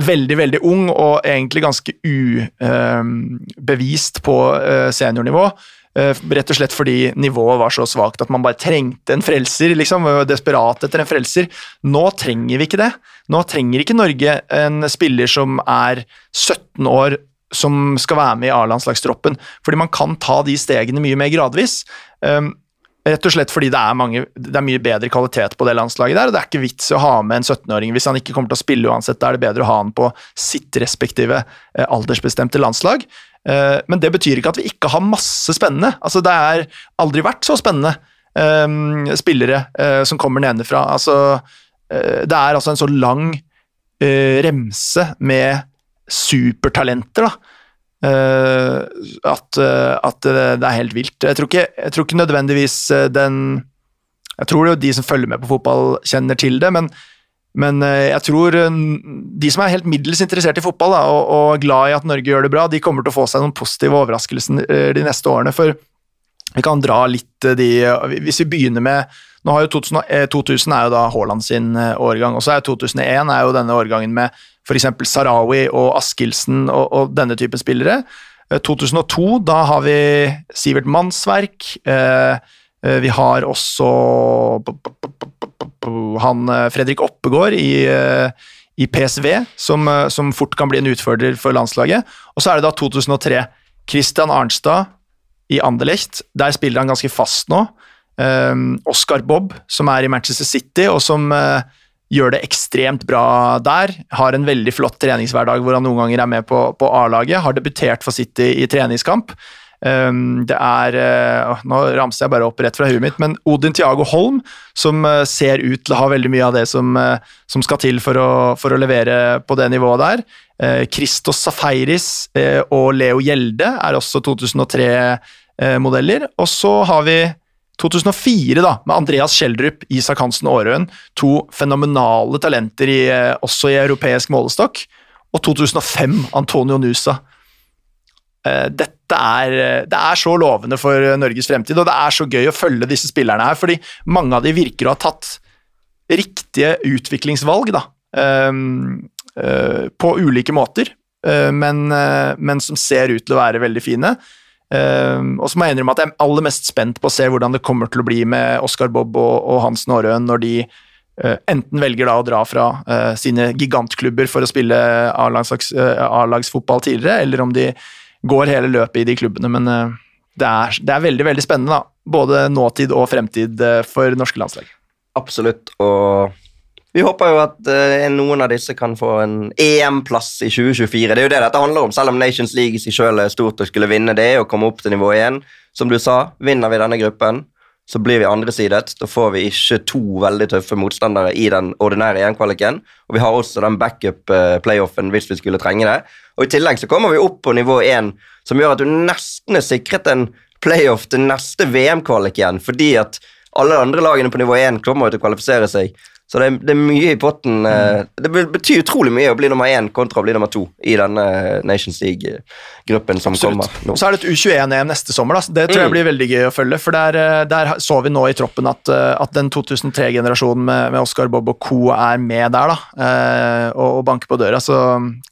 veldig, veldig ung og egentlig ganske ubevist på eh, seniornivå. Eh, rett og slett fordi nivået var så svakt at man bare trengte en frelser. liksom, var Desperat etter en frelser. Nå trenger vi ikke det. Nå trenger ikke Norge en spiller som er 17 år, som skal være med i A-landslagstroppen. Fordi man kan ta de stegene mye mer gradvis. Um, Rett og slett fordi det er, mange, det er mye bedre kvalitet på det landslaget der, og det er ikke vits å ha med en 17-åring hvis han ikke kommer til å spille uansett. Da er det bedre å ha han på sitt respektive eh, aldersbestemte landslag. Eh, men det betyr ikke at vi ikke har masse spennende. Altså, det er aldri vært så spennende eh, spillere eh, som kommer nedenfra. Altså, eh, det er altså en så lang remse med supertalenter, da. At, at det er helt vilt. Jeg tror ikke, jeg tror ikke nødvendigvis den Jeg tror det er de som følger med på fotball, kjenner til det, men, men eh, jeg tror eh, de som er helt middels interessert i fotball da, og, og glad i at Norge gjør det bra, de kommer til å få seg noen positive overraskelser eh, de neste årene. For vi kan dra litt de Hvis vi begynner med nå har jo 2000, eh, 2000 er jo da Haaland sin årgang, og så er 2001 er jo denne årgangen med f.eks. Sarawi og Askildsen og, og denne typen spillere. Eh, 2002, da har vi Sivert Mannsverk. Vi har også han eh, Fredrik Oppegård i, eh, i PSV, som, eh, som fort kan bli en utfordrer for landslaget. Og så er det da 2003. Christian Arnstad i Anderlecht. Der spiller han ganske fast nå. Um, Oscar Bobb, som er i Manchester City, og som gjør det ekstremt bra der. Har en veldig flott treningshverdag hvor han noen ganger er med på, på A-laget. Har debutert for City i treningskamp. Um, det er uh, Nå ramser jeg bare opp rett fra huet mitt, men Odin Tiago Holm, som uh, ser ut til å ha veldig mye av det som, uh, som skal til for å, for å levere på det nivået der. Christos Safaris og Leo Gjelde er også 2003-modeller. og så har vi 2004 da, med Andreas Schjelderup, Isak Hansen Aarøen. To fenomenale talenter i, eh, også i europeisk målestokk. Og 2005 Antonio Nusa. Eh, Dette er, eh, det er så lovende for Norges fremtid, og det er så gøy å følge disse spillerne her, fordi mange av de virker å ha tatt riktige utviklingsvalg, da. ehm, eh, På ulike måter, eh, men, eh, men som ser ut til å være veldig fine. Um, og så må jeg innrømme at jeg er aller mest spent på å se hvordan det kommer til å bli med Oscar Bobb og, og Hansen Aarøen når de enten velger da å dra fra sine gigantklubber for å spille A-lags- A-lagsfotball tidligere, eller om de går hele løpet i de klubbene. Men uh, det, er, det er veldig veldig spennende, da. Både nåtid og fremtid uh, for norske landslag. Absolutt, og vi håper jo at eh, noen av disse kan få en EM-plass i 2024. Det er jo det dette handler om, selv om Nations League i seg selv er stort og skulle vinne det og komme opp til nivå 1. Som du sa, vinner vi denne gruppen, så blir vi andresidet. Da får vi ikke to veldig tøffe motstandere i den ordinære EM-kvaliken. Og vi har også den backup-playoffen hvis vi skulle trenge det. Og i tillegg så kommer vi opp på nivå 1, som gjør at du nesten er sikret en playoff til neste VM-kvalik igjen, fordi at alle de andre lagene på nivå 1 kommer til å kvalifisere seg. Så det er, det er mye i potten. eh, Det betyr utrolig mye å bli nummer én kontra å bli nummer to i denne Nations League-gruppen som kommer nå. Så er det et U21-EM neste sommer. Da. Det tror jeg Mm. blir veldig gøy å følge. For der, eh, der så vi nå i troppen at, eh, at den 2003-generasjonen med, med Oscar Bob og co. er med der, da. eh, Og, og banker på døra. Så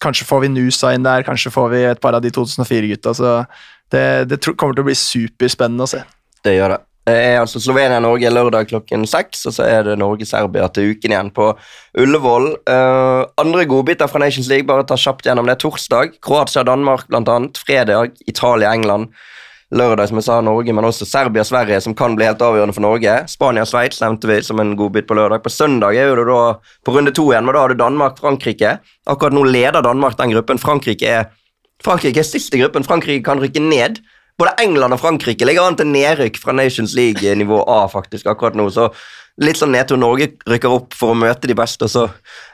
kanskje får vi Nusa inn der, kanskje får vi et par av de 2004-gutta. Så det, det tro- kommer til å bli superspennende å se. Det gjør det. Det er altså Slovenia-Norge lørdag klokken seks, og så er det Norge-Serbia til uken igjen på Ullevål. Uh, andre godbiter fra Nations League, bare ta kjapt gjennom det. Torsdag Kroatia-Danmark, annet. Fredag Italia-England. lørdag, som jeg sa, Norge, men også Serbia-Sverige, som kan bli helt avgjørende for Norge. Spania-Sveits nevnte vi som en godbit på lørdag. På søndag er det da på runde to igjen, men da har du Danmark-Frankrike. Akkurat nå leder Danmark den gruppen. Frankrike er, Frankrike er sist i gruppen. Frankrike kan rykke ned. Både England og Frankrike ligger an til nedrykk fra Nations League-nivå A faktisk akkurat nå. så Litt sånn nedtur Norge rykker opp for å møte de beste, og så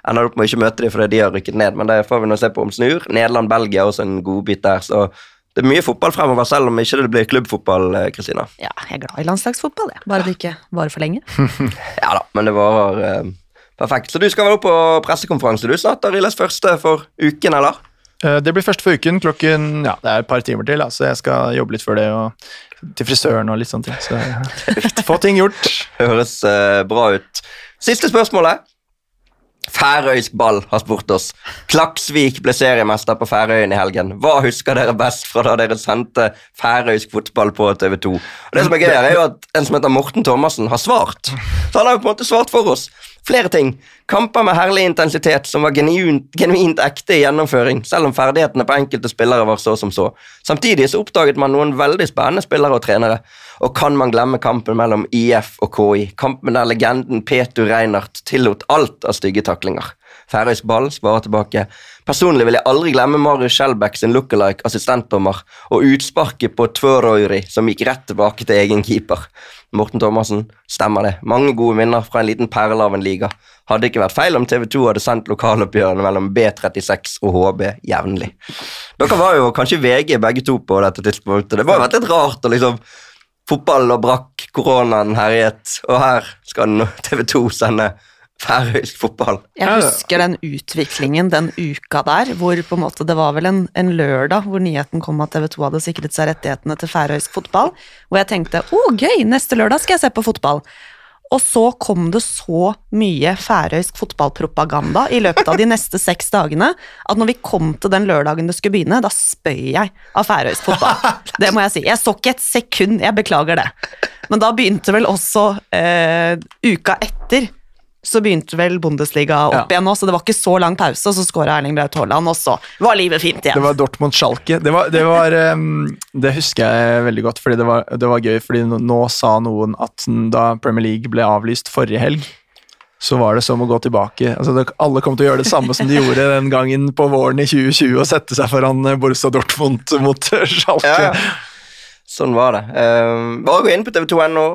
ender det opp med å ikke møte dem fordi de har rykket ned. Men det får vi nå se på om snur. Nederland-Belgia er også en godbit der. så det er mye fotball fremover, selv om ikke det blir klubbfotball. eh, Kristina. Ja, jeg er glad i landslagsfotball, jeg. Bare det ikke varer for lenge. <laughs> Ja da, men det var eh, perfekt. Så du skal vel opp på pressekonferanse du snart, Ariles første for uken, eller? Eh, Det blir først for uken klokken ja, det er et par timer til, da, så jeg skal jobbe litt før det. og Til frisøren og litt sånne ting. Så ja. få ting gjort. Høres uh, bra ut. Siste spørsmålet. Færøysk ball har spurt oss. Klaksvik ble seriemester på Færøyene i helgen. Hva husker dere best fra da dere sendte færøysk fotball på TV2? Og det som er gøy er jo at En som heter Morten Thomassen, har svart. Så han har jo på en måte svart for oss. Flere ting. Kamper med herlig intensitet som var genuint, genuint ekte i gjennomføring, selv om ferdighetene på enkelte spillere var så som så. Samtidig så oppdaget man noen veldig spennende spillere og trenere. Og kan man glemme kampen mellom IF og KI? Kampen der legenden Petu Reinhardt tillot alt av stygge taklinger. Færøysk ball svarer tilbake. Personlig vil jeg aldri glemme Marius Skjelbæk sin lookalike assistentdommer og utsparket på Tvøroyri som gikk rett tilbake til egen keeper. Morten Thomassen, stemmer det. Mange gode minner fra en liten perle av en liga. Hadde ikke vært feil om TV 2 hadde sendt lokaloppgjørene mellom B36 og HB jevnlig. Dere var jo kanskje VG begge to på dette tidspunktet. Det må ha vært litt rart å liksom Fotball og brakk, koronaen herjet, og her skal TV 2 sende færøysk fotball. Jeg husker den utviklingen den uka der, hvor på en måte det var vel en, en lørdag hvor nyheten kom at TV 2 hadde sikret seg rettighetene til færøysk fotball, hvor jeg tenkte å gøy, neste lørdag skal jeg se på fotball. Og så kom det så mye færøysk fotballpropaganda i løpet av de neste seks dagene at når vi kom til den lørdagen det skulle begynne, da spøy jeg av færøysk fotball. <laughs> Det må jeg si. Jeg så ikke et sekund, jeg beklager det. Men da begynte vel også eh, uka etter så begynte vel Bundesliga opp Ja. igjen nå, så det var ikke så lang pause, og så skåra Erling Braut Haaland, og så var livet fint igjen. Det var Dortmund-Schalke. Det, var, det, var, det husker jeg veldig godt, fordi det var, det var gøy. fordi nå, nå sa noen at da Premier League ble avlyst forrige helg, så var det som å gå tilbake. Altså, alle kom til å gjøre det samme som de gjorde den gangen på våren i 2020, og sette seg foran eh, Borussia Dortmund mot Schalke. Ja, ja. Sånn var det. Eh, bare gå inn på tv2.no,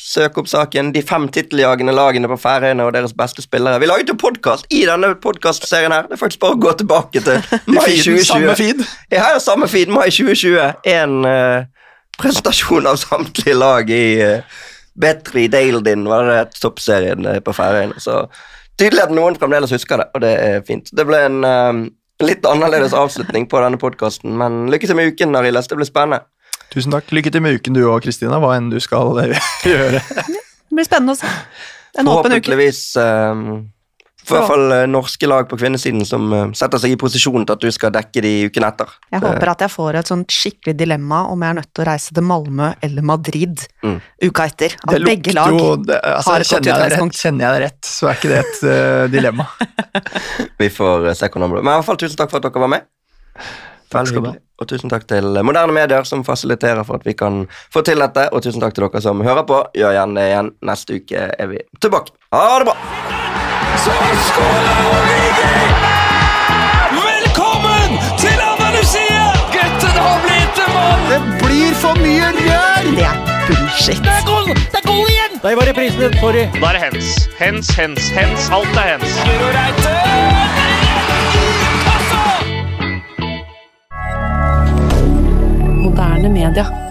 søk opp saken. De fem titteljagende lagene på Færøyene og deres beste spillere. Vi laget jo podkast i denne podkastserien her. Det er faktisk bare å gå tilbake til <laughs> mai 2020. samme feed. Ja, er samme feed, mai 2020. En uh, presentasjon av samtlige lag i uh, Betri Dale-din, var det det toppserien eh, på Færøyene. Så tydelig at noen fremdeles husker det, og det er fint. Det ble en uh, litt annerledes avslutning på denne podkasten, men lykke til med uken, Arild. Det blir spennende. Tusen takk. Lykke til med uken du og Kristina, hva enn du skal eh, <laughs> gjøre. Det blir spennende å se. En åpen uke. Forhåpentligvis eh, for i hvert fall eh, norske lag på kvinnesiden som eh, setter seg i posisjon til at du skal dekke de uken etter. Jeg håper at jeg får et sånt skikkelig dilemma om jeg er nødt til å reise til Malmö eller Madrid Mm. uka etter. At Det begge lag jo det, altså, har et godt utgangspunkt. kjenner jeg det rett, så er ikke det et uh, dilemma. <laughs> Vi får se hvordan det blir. Men i hvert fall tusen takk for at dere var med. Takk Veldig skal du ha. hyggelig. Og tusen takk til Moderne Medier, som fasiliterer for at vi kan få til dette. Og tusen takk til dere som hører på. Gjør igjen det igjen. Neste uke er vi tilbake. Ha det bra! Så skåler Origi! Velkommen til Andalusia! Gutten har blitt en mann! Det blir for mye rør! Det er bullshit. Det er goal! Det er goal igjen! Da er det hens. Hens, hens, hens. Alt er hens. Guro Reite! Moderne media.